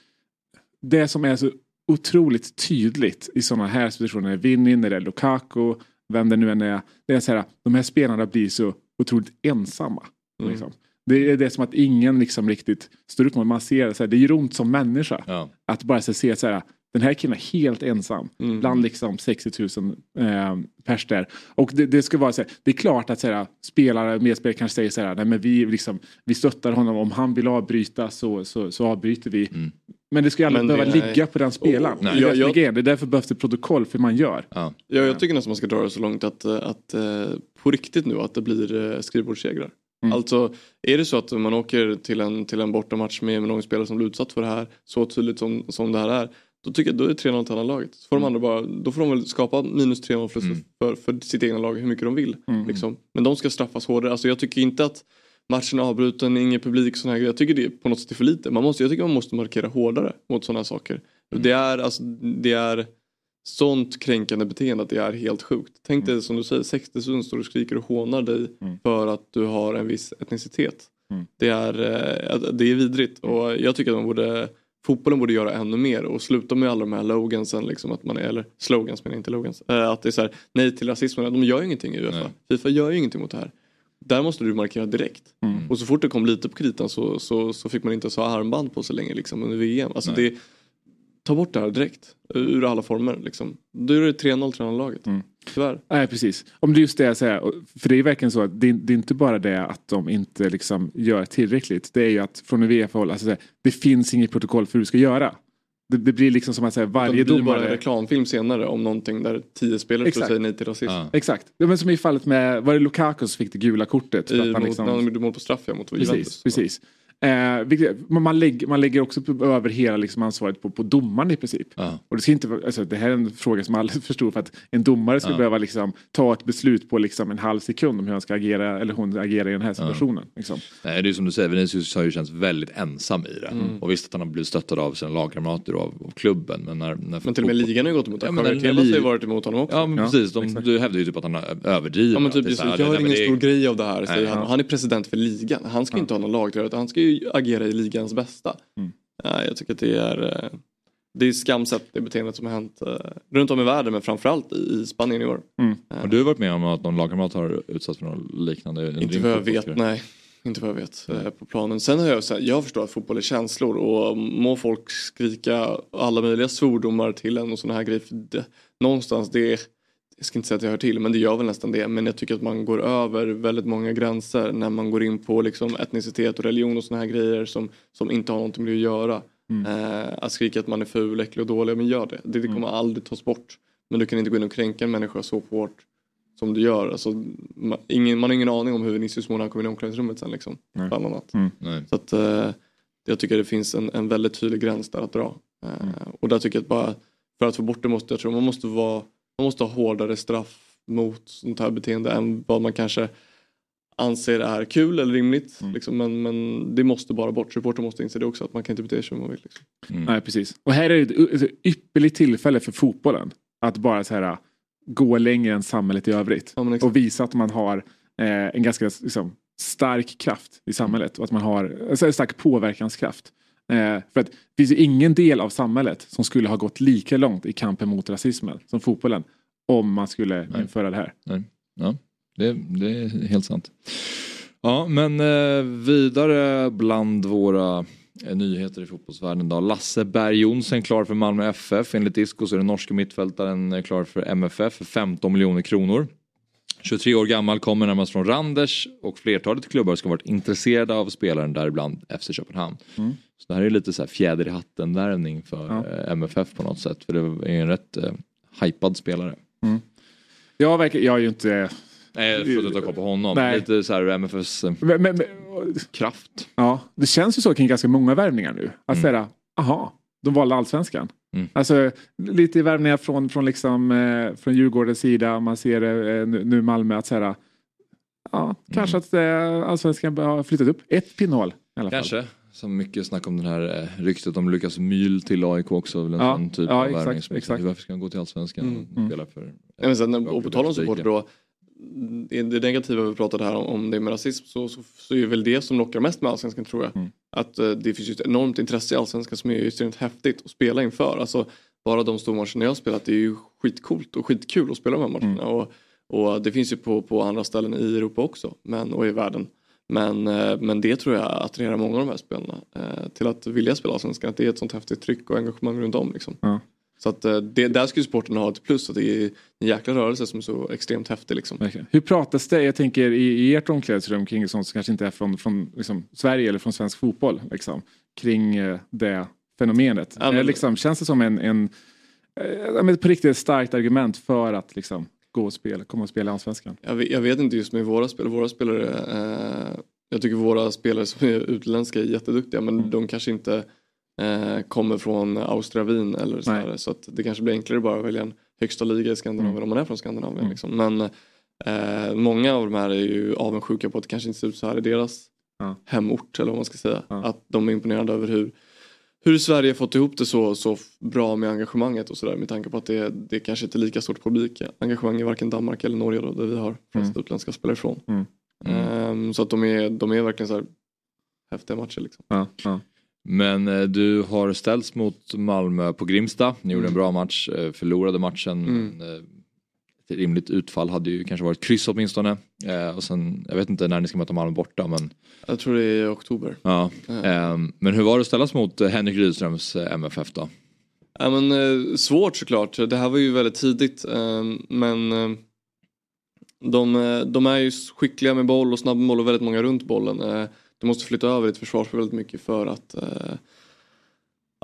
det som är så otroligt tydligt i sådana här situationer. Vinny, när det är Lukaku, vem det nu än är. Det är så här, de här spelarna blir så otroligt ensamma. Mm. Liksom. Det är det är som att ingen liksom riktigt står upp mot Man ser det, så här, det gör ont som människa. Ja. Att bara så se så här, den här killen är helt ensam. Mm. Bland liksom 60 000 eh, pers där. Och det, det ska vara så här, det är klart att så här, spelare, medspelare kanske säger så här, nej men vi, liksom, vi stöttar honom, om han vill avbryta så, så, så avbryter vi. Men det ska ju aldrig behöva det ligga på den spelaren. Nej. Det, är Jag- det, som är jag- det är därför behövs det protokoll för man gör. Ja. Ja, jag tycker nästan man ska dra det så långt att, att eh, på riktigt nu att det blir eh, skrivbordssegrar. Mm. Alltså är det så att man åker till en, till en bortamatch med någon spelare som blir utsatt för det här så tydligt som, som det här är. Då tycker jag då är det 3-0 till andra laget. Så får de andra bara, då får de väl skapa minus 3-0 för, Mm. för, för sitt egna lag hur mycket de vill. Mm. Liksom. Men de ska straffas hårdare. Alltså jag tycker inte att matchen är avbruten, ingen publik sån här. Jag tycker det är på något sätt för lite. Man måste, jag tycker man måste markera hårdare mot sådana saker. Mm. Det är alltså, det är sånt kränkande beteende att det är helt sjukt. Tänk dig som du säger, 60 000 står och skriker och hånar dig Mm. för att du har en viss etnicitet. Mm. Det, är, eh, det är vidrigt och jag tycker att man borde Fotbollen borde göra ännu mer och sluta med alla de här logansen, liksom att man är, eller slogans men inte logans. Eh, Att det är så här, nej till rasismen, de gör ju ingenting i Uefa. Fifa gör ju ingenting mot det här. Där måste du markera direkt. Mm. Och så fort det kom lite på kritan så, så, så fick man inte ens ha armband på sig längre liksom, under VM. Alltså Nej. det, ta bort det här direkt. Ur alla former. Liksom. Då är det 3-0 till andra laget. Mm. Tyvärr. Nej, precis. Om det är just det jag säger. För det är verkligen så att det, det är inte bara det att de inte liksom gör tillräckligt. Det är ju att från Uefa-håll, alltså, så här, det finns inget protokoll för hur du ska göra. Det, det blir liksom som att säga, Det varje blir bara en domare... reklamfilm senare om någonting där tio spelare skulle Exakt. säga nej till rasism. Ja. Exakt. Ja, men som i fallet med, var det Lukaku som fick det gula kortet? För I, att han mot, liksom- när de gjorde mål på straff ja, mot Juventus. Precis, precis. Eh, vilket, man, man, lägger, man lägger också över hela liksom ansvaret på, på domaren i princip. Ja. Och det, ska inte, alltså, det här är en fråga som alla förstår för att en domare ska Ja. behöva liksom, ta ett beslut på liksom, en halv sekund om hur han ska agera eller hon agerar i den här situationen. Liksom. Nej, det är som du säger, Vinicius har ju känts väldigt ensam i det. Mm. Och visst att han har blivit stöttad av sina lagkamrater och av, av klubben. Men, när, när Men till och med ligan har ju gått emot honom. men Ja, när- när Tebas har ju varit emot honom också. Ja men Ja, precis, de, du hävdar ju typ att han har överdrivet. Ja men typ jag har men ingen stor grej av det här han. är president för ligan. Han ska inte ha någon lagtröja han ska ju agera i ligans bästa. Mm. Ja, jag tycker att det är eh, det är skamset det beteendet som har hänt eh, runt om i världen men framförallt i, i Spanien i år. Mm. Eh, Har du varit med om att någon lagkamrat har utsatts för något liknande? Inte vad jag vet, nej. Inte vad jag vet eh, på planen. Sen har jag så här, jag förstår att fotboll är känslor och må folk skrika alla möjliga svordomar till en och sådana här grejer. Någonstans det, jag ska inte säga att jag hör till men det gör väl nästan det. Men jag tycker att man går över väldigt många gränser när man går in på liksom etnicitet och religion och sådana här grejer som, som inte har någonting med det att göra. Eh, att skrika att man är ful, äcklig och dålig, men gör det. Det, det kommer aldrig tas bort. Men du kan inte gå in och kränka en människa så hårt som du gör. Alltså, man, ingen, man har ingen aning om hur Vinicius han kommer in i omklädningsrummet sen liksom. Nej. Bland annat. Nej. Så att eh, jag tycker det finns en, en väldigt tydlig gräns där att dra. Eh, Och där tycker jag att bara för att få bort det måste jag tror man måste vara man måste ha hårdare straff mot sånt här beteende än vad man kanske anser är kul eller rimligt. Liksom, men, men det måste bara bort. Supporter måste inse det också att man kan inte bete sig som man vill. Liksom. Nej, precis. Och här är det ett ypperligt tillfälle för fotbollen. Att bara så här, gå längre än samhället i övrigt. Ja, och visa att man har eh, en ganska liksom, stark kraft i samhället. Och att man har alltså, en stark påverkanskraft. Eh, för att det finns ju ingen del av samhället som skulle ha gått lika långt i kampen mot rasismen som fotbollen. Om man skulle Nej. införa det här. Ja, det, det är helt sant. Ja, men eh, vidare bland våra eh, nyheter i fotbollsvärlden då. Lasse Berg Jonsson klar för Malmö FF. Enligt Disco så är den norske mittfältaren klar för MFF för 15 miljoner kronor. 23 år gammal, kommer närmast från Randers och flertalet klubbar ska ha varit intresserade av spelaren däribland FC Köpenhamn. Mm. Så det här är lite så här fjäder i hatten-värvning för Ja. eh, MFF på något sätt. För det är en rätt eh, hypad spelare. Jag, verkar, jag är ju inte... Nej, för att inte ha koll på honom. Nej. Lite så här MFFs eh, Men, men, men, kraft. ja, det känns ju så kring ganska många värvningar nu. Att Mm. säga, aha, de valde allsvenskan. Mm. Alltså lite värvningar från, från, liksom, eh, från Djurgårdens sida. Man ser det eh, nu nu Malmö att säga, ja, kanske att eh, allsvenskan har flyttat upp ett pinnhål. Kanske. Så mycket snack om den här eh, ryktet om Lukas Myhl till AIK också. Väl en Ja, sån typ ja, av exakt, värvning. Varför ska han gå till Allsvenskan Mm, och mm. spela för... Ja, men sen, och på tal om supporter då. Det det negativa vi pratade här om, om det med rasism så, så, så är väl det som lockar mest med allsvenskan tror jag. Mm. Att eh, det finns ju ett enormt intresse i allsvenskan som är extremt häftigt att spela inför. Alltså, bara de stormatcherna jag har spelat, det är ju skitcoolt och skitkul att spela de här matcherna. Mm. Och, och det finns ju på, på andra ställen i Europa också men, och i världen. Men, eh, men det tror jag attraherar många av de här spelarna eh, till att vilja spela Allsvenskan. Att det är ett sånt häftigt tryck och engagemang runt om. Liksom. Ja. Så att eh, det, där skulle sporten ha ett plus. Att det är en jäkla rörelse som är så extremt häftig. Liksom. Verkligen. Hur pratas det, jag tänker i, i ert omklädningsrum kring sånt som kanske inte är från, från liksom, Sverige eller från svensk fotboll. Liksom, kring eh, det fenomenet. Ja, men- liksom, känns det som en, en eh, men på riktigt starkt argument för att liksom, gå och spela, komma och spela i Allsvenskan? Jag vet, jag vet inte just med våra spelare. Våra spelare eh, jag tycker våra spelare som är utländska är jätteduktiga men Mm. de kanske inte eh, kommer från Austria Wien eller så, här, så att det kanske blir enklare bara att välja en högsta liga i Skandinavien Mm. om man är från Skandinavien. Mm. Liksom. Men eh, många av de här är ju avundsjuka på att det kanske inte ser ut så här i deras Ja. hemort eller vad man ska säga. Ja. Att de är imponerade över hur hur Sverige fått ihop det så, så bra med engagemanget och sådär med tanke på att det, det kanske inte är lika stort publik engagemang i varken Danmark eller Norge då, där vi har flest utländska spelare ifrån. Mm. Ehm, så att de är, de är verkligen så här häftiga matcher liksom. Ja. Men eh, du har ställts mot Malmö på Grimsta. Ni gjorde en bra match, eh, förlorade matchen. Mm. Men, eh, ett rimligt utfall hade ju kanske varit kryss åtminstone. Eh, och sen, jag vet inte när ni ska möta Malmö borta men Jag tror det är i oktober. ja. Eh, men hur var det att ställas mot Henrik Rydströms MFF då? Ja, men, eh, svårt såklart. Det här var ju väldigt tidigt. Men de, de är ju skickliga med boll och snabba boll och väldigt många runt bollen. Eh, de måste flytta över ett försvarsspel väldigt mycket för att eh,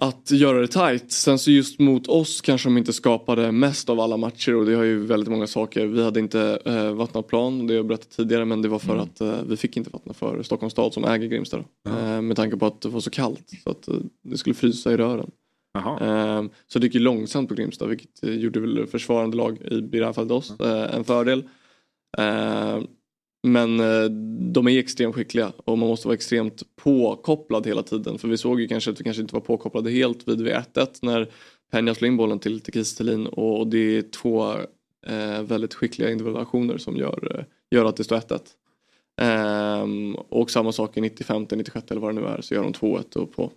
att göra det tight. Sen så just mot oss kanske de inte skapade mest av alla matcher och det har ju väldigt många saker. Vi hade inte eh, vattnat plan, det har jag berättat tidigare men det var för att eh, vi fick inte vattna för Stockholms stad som äger Grimsta. då. Eh, med tanke på att det var så kallt så att eh, det skulle frysa i rören. Ehm, Så det gick ju långsamt på Grimsta vilket eh, gjorde väl försvarande lag i det här fallet oss eh, en fördel. Men eh, de är extremt skickliga och man måste vara extremt påkopplad hela tiden. För vi såg ju kanske att vi kanske inte var påkopplade helt vid 1-1 när Peña slår in bollen till, till Kiese Thelin och det är två eh, väldigt skickliga individuationer som gör, eh, gör att det står 1-1. Ehm, och samma sak i 95, 96 eller vad det nu är så gör de 2-1 och på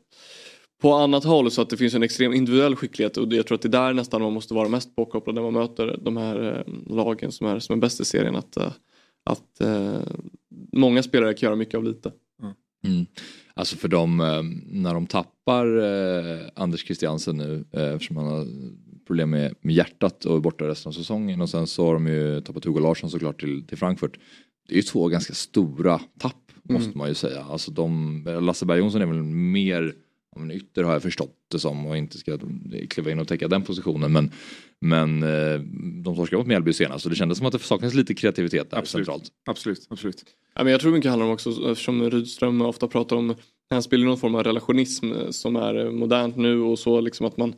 på annat håll så att det finns en extrem individuell skicklighet och jag tror att det är där nästan man måste vara mest påkopplad när man möter de här eh, lagen som är, som är bäst i serien. Att, eh, att eh, många spelare kan göra mycket av lite. Mm. Alltså för dem, eh, när de tappar eh, Anders Christiansen nu eh, eftersom han har problem med, med hjärtat och är borta resten av säsongen och sen så har de ju tappat Hugo Larsson såklart till, till Frankfurt. Det är ju två ganska stora tapp måste Mm. man ju säga. Alltså de, Lasse Berg Jonsson är väl mer men ytter har jag förstått det som och inte ska kliva in och täcka den positionen men men eh, de torskade mot Mjällby senast och det kändes som att det saknades lite kreativitet där Absolut. centralt. Absolut, absolut. Ja, men jag tror mycket handlar om också, eftersom Rydström ofta pratar om, han spelar någon form av relationism eh, som är eh, modernt nu och så liksom att man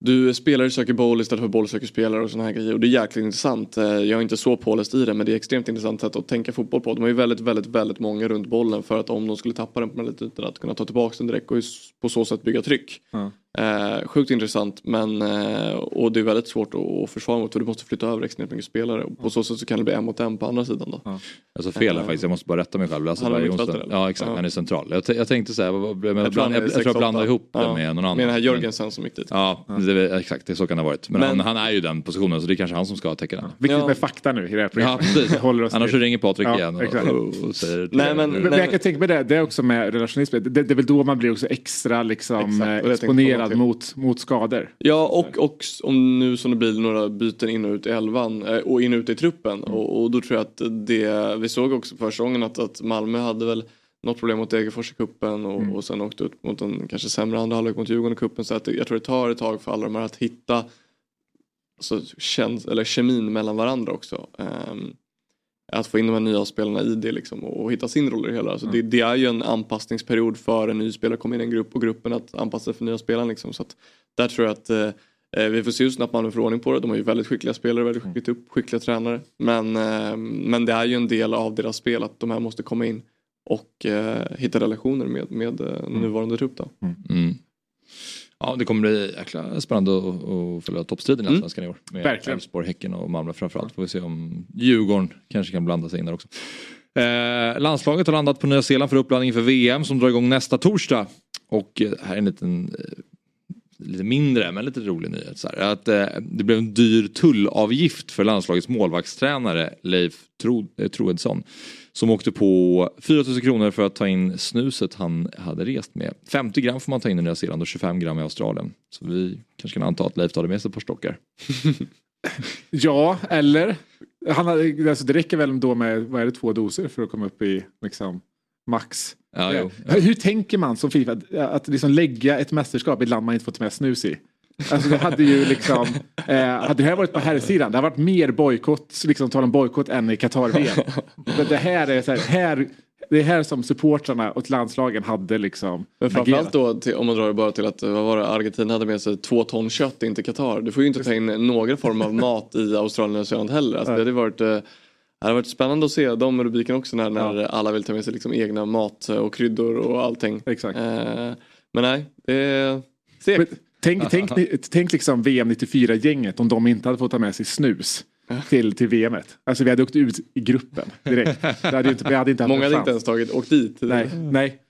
du spelare söker boll istället för boll söker spelare och sådana här grejer och det är jäkligt intressant. Eh, jag är inte så påläst i det men det är extremt intressant sätt att tänka fotboll på. De har ju väldigt, väldigt, väldigt många runt bollen för att om de skulle tappa den på den lite ytan att kunna ta tillbaka den direkt och på så sätt bygga tryck. Mm. Eh, sjukt intressant men eh, och det är väldigt svårt att, att försvara mot för du måste flytta över extremt mycket spelare och på så sätt så kan det bli en mot en på andra sidan då. Alltså fel här Eh, faktiskt, jag måste bara rätta mig själv. Lasse han är? Ja exakt, Ja. han är central. Jag, jag tänkte säga, jag, jag, jag, Jag är jag, jag tror jag 6-8. blandade ihop det Ja. med någon annan. Med den här Jörgensen som gick dit. Ja, Det, exakt, det så kan det ha varit. Men, Men- han, han är ju den positionen så det är kanske han som ska täcka den. Viktigt Ja. med fakta nu i det här Ja, programmet. precis. Håller oss Annars så ringer Patrik Ja, igen och, och, och säger Nej, men- men jag kan tänka mig det, det är också med relationism. Det, det är väl då man blir också extra liksom, det eh, exponerad komma till. mot, mot skador. Ja och, och om nu som det blir några byten in och ut i elvan eh, och in och ut i truppen och, och då tror jag att det, vi såg också första gången att, att Malmö hade väl något problem mot Degerfors i kuppen och, och sen åkte ut mot en kanske sämre andra halvlek mot Djurgården i kuppen så att jag tror det tar ett tag för alla de här att hitta alltså, käns- eller kemin mellan varandra också. Ehm, att få in de här nya spelarna i det liksom och, och hitta sin roll i det hela. Alltså det, det är ju en anpassningsperiod för en ny spelare att komma in i en grupp och gruppen att anpassa sig för nya spelare. Liksom. Så att där tror jag att eh, eh, vi får se hur snabbt Malmö får ordning på det. De har ju väldigt skickliga spelare, väldigt skickligt upp, skickliga tränare. Men, eh, men det är ju en del av deras spel att de här måste komma in och eh, hitta relationer med, med eh, nuvarande trupp. Då. Mm. Ja, det kommer bli jäkla spännande att, följa toppstriden i Mm. Allsvenskan i år. Med Verkligen. Elfsborg, Häcken och Malmö framförallt. Får vi se om Djurgården kanske kan blanda sig in där också. Eh, landslaget har landat på Nya Zeeland för uppladdning för VM som drar igång nästa torsdag. Och eh, här är en liten eh, lite mindre men lite rolig nyhet. Så här, att eh, det blev en dyr tullavgift för landslagets målvaktstränare Leif Tro, eh, Troedsson. Som åkte på 4000 kronor för att ta in snuset han hade rest med. 50 gram får man ta in i Nya Zeeland och 25 gram i Australien. Så vi kanske kan anta att Leif tar med sig ett par stockar. Ja, eller? Han hade, alltså det räcker väl då med vad är det, två doser för att komma upp i liksom, max. Ja, Ja. jo. Hur, tänker man som Fifa att, att liksom lägga ett mästerskap i ett land man inte fått med snus i? Alltså det hade ju liksom, eh, hade det här varit på här sidan, det hade varit mer bojkott, liksom tal om bojkott än i Qatar-VM. Men det här är så här, här, det är här som supportrarna och landslagen hade liksom Men framförallt agerat. då till, om man drar det bara till att vad var det, Argentina hade med sig två ton kött in till Qatar. Du får ju inte ta in några form av mat i Australien och Nya Zeeland heller. Alltså, det hade varit eh, det hade varit spännande att se de rubrikerna också när, när alla vill ta med sig liksom egna mat och kryddor och allting. Exakt. Eh, men nej, det är segt. Men Tänk, tänk, tänk liksom VM 94-gänget om de inte hade fått ta med sig snus till, till VMet. Alltså vi hade åkt ut i gruppen direkt. Det hade inte, vi hade inte haft Många hade inte ens tagit, åkt dit. Nej, nej.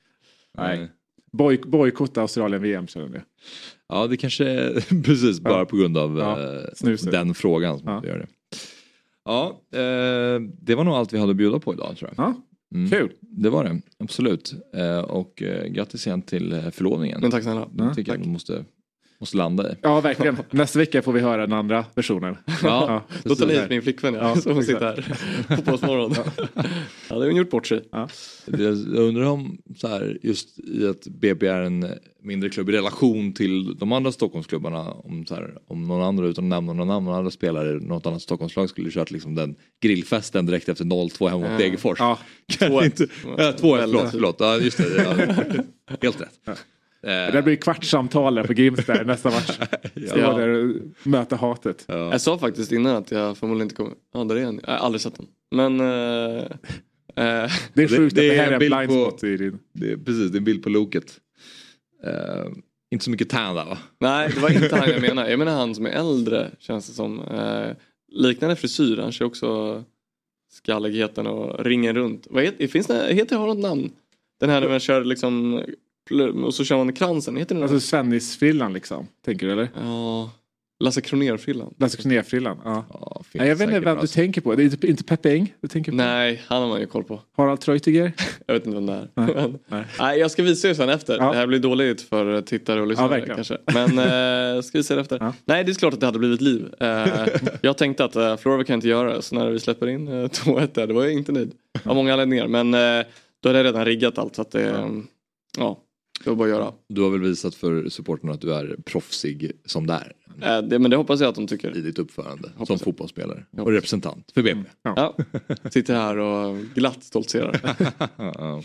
Nej. Boj, bojkotta Australien-VM känner jag. Ja det kanske är precis bara på grund av Ja, eh, den frågan som Ja. gör det. Ja, eh, det var nog allt vi hade att bjuda på idag tror jag. Ja, Mm. kul. Det var det, absolut. Eh, och eh, grattis igen till eh, förlovningen. Men tack snälla. Det tycker jag vi måste, måste landa i. Ja, verkligen. Nästa vecka får vi höra den andra versionen. Ja, Då tar ni hit min flickvän ja, Ja, så hon sitter här på Påsmorgon. Ja. det har hon gjort bort sig. Det- Jag undrar om så här, just i att BP är en mindre klubb i relation till de andra Stockholmsklubbarna. Om, så här, om någon andra utan att nämna några namn, någon andra spelare, något annat Stockholmslag skulle kört liksom den grillfesten direkt efter 0-2 hemma mot Ja. Degerfors. Ja, Kan Två- inte- Ja, 2-1, Väldigt. förlåt. förlåt. Ja, just det. Ja. Helt rätt. Eh, det blir kvartssamtal där på Grimsta i nästa match. Stå Ja. där och möta hatet. ja. Jag sa faktiskt innan att jag förmodligen inte kommer... Ja, där är han. Jag har aldrig sett den. Men... Eh, eh, Det är sjukt det att det är här är en en bild blind på- spot i din... Det är, precis, det är en bild på loket. Eh, inte så mycket tan där va? nej, det var inte han jag menar. Jag menar han som är äldre känns det som. Eh, liknande frisyr. Han kör också skalligheten och ringen runt. Vad heter, finns det, heter det, har något namn? Den här när man kör liksom... Och så kör man kransen. Heter den? Alltså Svennis-frillan liksom. Tänker du eller? Ja, Lasse Kronér-frillan. Lasse Kronér-frillan. Ja. Ja, Nej, jag vet inte vem bra. du tänker på. Det är inte, Peppe Eng du tänker på? Nej, han har man ju koll på. Harald Treutiger? Jag vet inte vem det är. Nej. Men- Nej. Nej, jag ska visa er sen efter. Ja. Det här blir dåligt för tittare och lyssnare Ja, kanske. Men eh, ska visa er efter. Ja. Nej, det är klart att det hade blivit liv. Eh, jag tänkte att eh, Florida kan inte göra det. Så när vi släpper in eh, 2-1 där, då var jag inte nöjd. Av många anledningar. Men eh, då hade jag redan riggat allt. Så att det, ja. ja, det var bara att göra. Du har väl visat för supporterna att du är proffsig som där Eh, det, men det hoppas jag att de tycker. i ditt uppförande Hoppas som jag. fotbollsspelare och representant för BP. Ja. Sitter här och glatt stoltserar.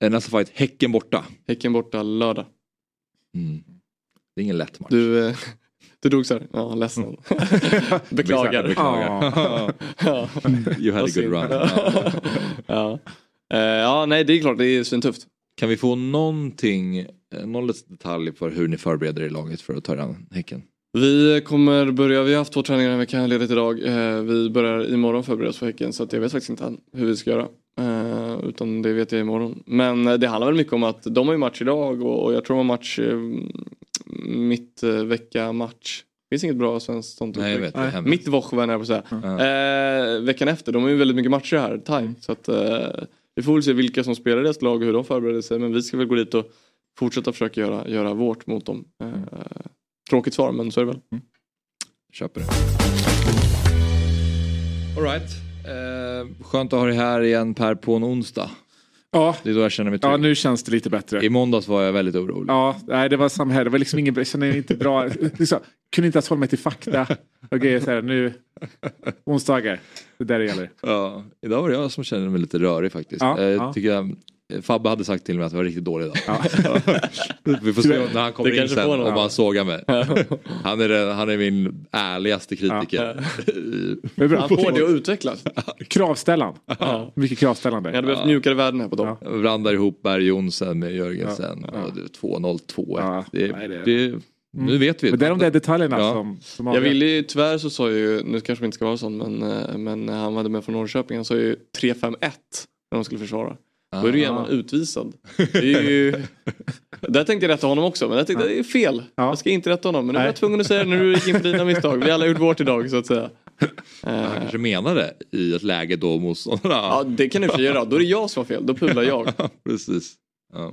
Ja. Nästa fight, Häcken borta. Häcken borta lördag. Mm. Det är ingen lätt match. Du, eh, du dog så här. Ja, ledsen. Beklagar. Beklagar. Ja. You had a good run. Ja. ja. Eh, ja, nej det är klart det är svintufft. Kan vi få någonting, eh, någon liten detalj för hur ni förbereder er laget för att ta er an Häcken? Vi kommer börja, vi har haft två träningar den veckan, ledigt idag. Eh, vi börjar imorgon förbereda oss för Häcken så att jag vet faktiskt inte än hur vi ska göra. Eh, utan det vet jag imorgon. Men det handlar väl mycket om att de har ju match idag och, jag tror de har match mitt vecka match. Finns inget bra svenskt sånt Nej jag uttryck. vet, det är hemskt. Mitt Wochven är på att säga. Ja. Eh, veckan efter, de har ju väldigt mycket matcher här, time. Mm. Så att eh, vi får väl se vilka som spelar i deras lag och hur de förbereder sig. Men vi ska väl gå dit och fortsätta försöka göra, göra vårt mot dem. Eh, tråkigt svar men så är det väl. Köper det. Alright. Eh, skönt att ha dig här igen Per på en onsdag. Ja, Det är då jag känner mig trygg. ja, nu känns det lite bättre. I måndags var jag väldigt orolig. Ja, nej, det var samma här. Det var liksom ingen, jag kände mig inte bra. Liksom, kunde inte ens hålla mig till fakta och grejer så här. Nu, onsdagar, det där det gäller. Ja, idag var det jag som kände mig lite rörig faktiskt. Ja, Eh, ja. Tycker jag, Fabbe hade sagt till mig att jag var riktigt dålig idag. Ja. Vi får se när han kommer Det in sen om han sågar mig. Han är, den- han är min ärligaste kritiker. Det är bra. Han får det att utvecklas. Kravställan. Ja. Mycket kravställande. Jag hade behövt mjukare värden här på dem. Jag blandar ihop Berg Jonsson med Jörgensen. Ja, ja. Och det är 2-0-2. Ja, Det, nej, det- det, nu vet vi. Men det är de där detaljerna Ja. som, som Jag avgör. ville ju, tyvärr så sa jag ju, nu kanske vi inte ska vara sån men, eh, men han var med från Norrköping, han sa ju 3-5-1 när de skulle försvara. Då är du gärna utvisad. Det är ju... Där tänkte jag rätta honom också men jag tänkte det är fel. Jag ska inte rätta honom men nu var jag tvungen att säga det när du gick in på dina misstag. Vi har alla gjort vårt idag så att säga. Han kanske menade i ett läge då motståndarna. Ja det kan du få göra. Då är det jag som har fel. Då pular jag. Precis. Ja.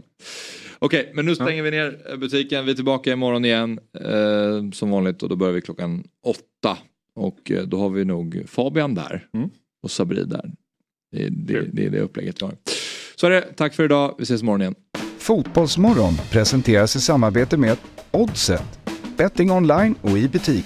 Okej, men nu stänger vi ner butiken. Vi är tillbaka imorgon igen eh, som vanligt och då börjar vi klockan åtta. Och eh, då har vi nog Fabian där och Sabri där. Det, är- det, det är det upplägget vi har. Så är det, tack för idag. Vi ses imorgon igen. Fotbollsmorgon presenteras i samarbete med Oddset. Betting online och i butik.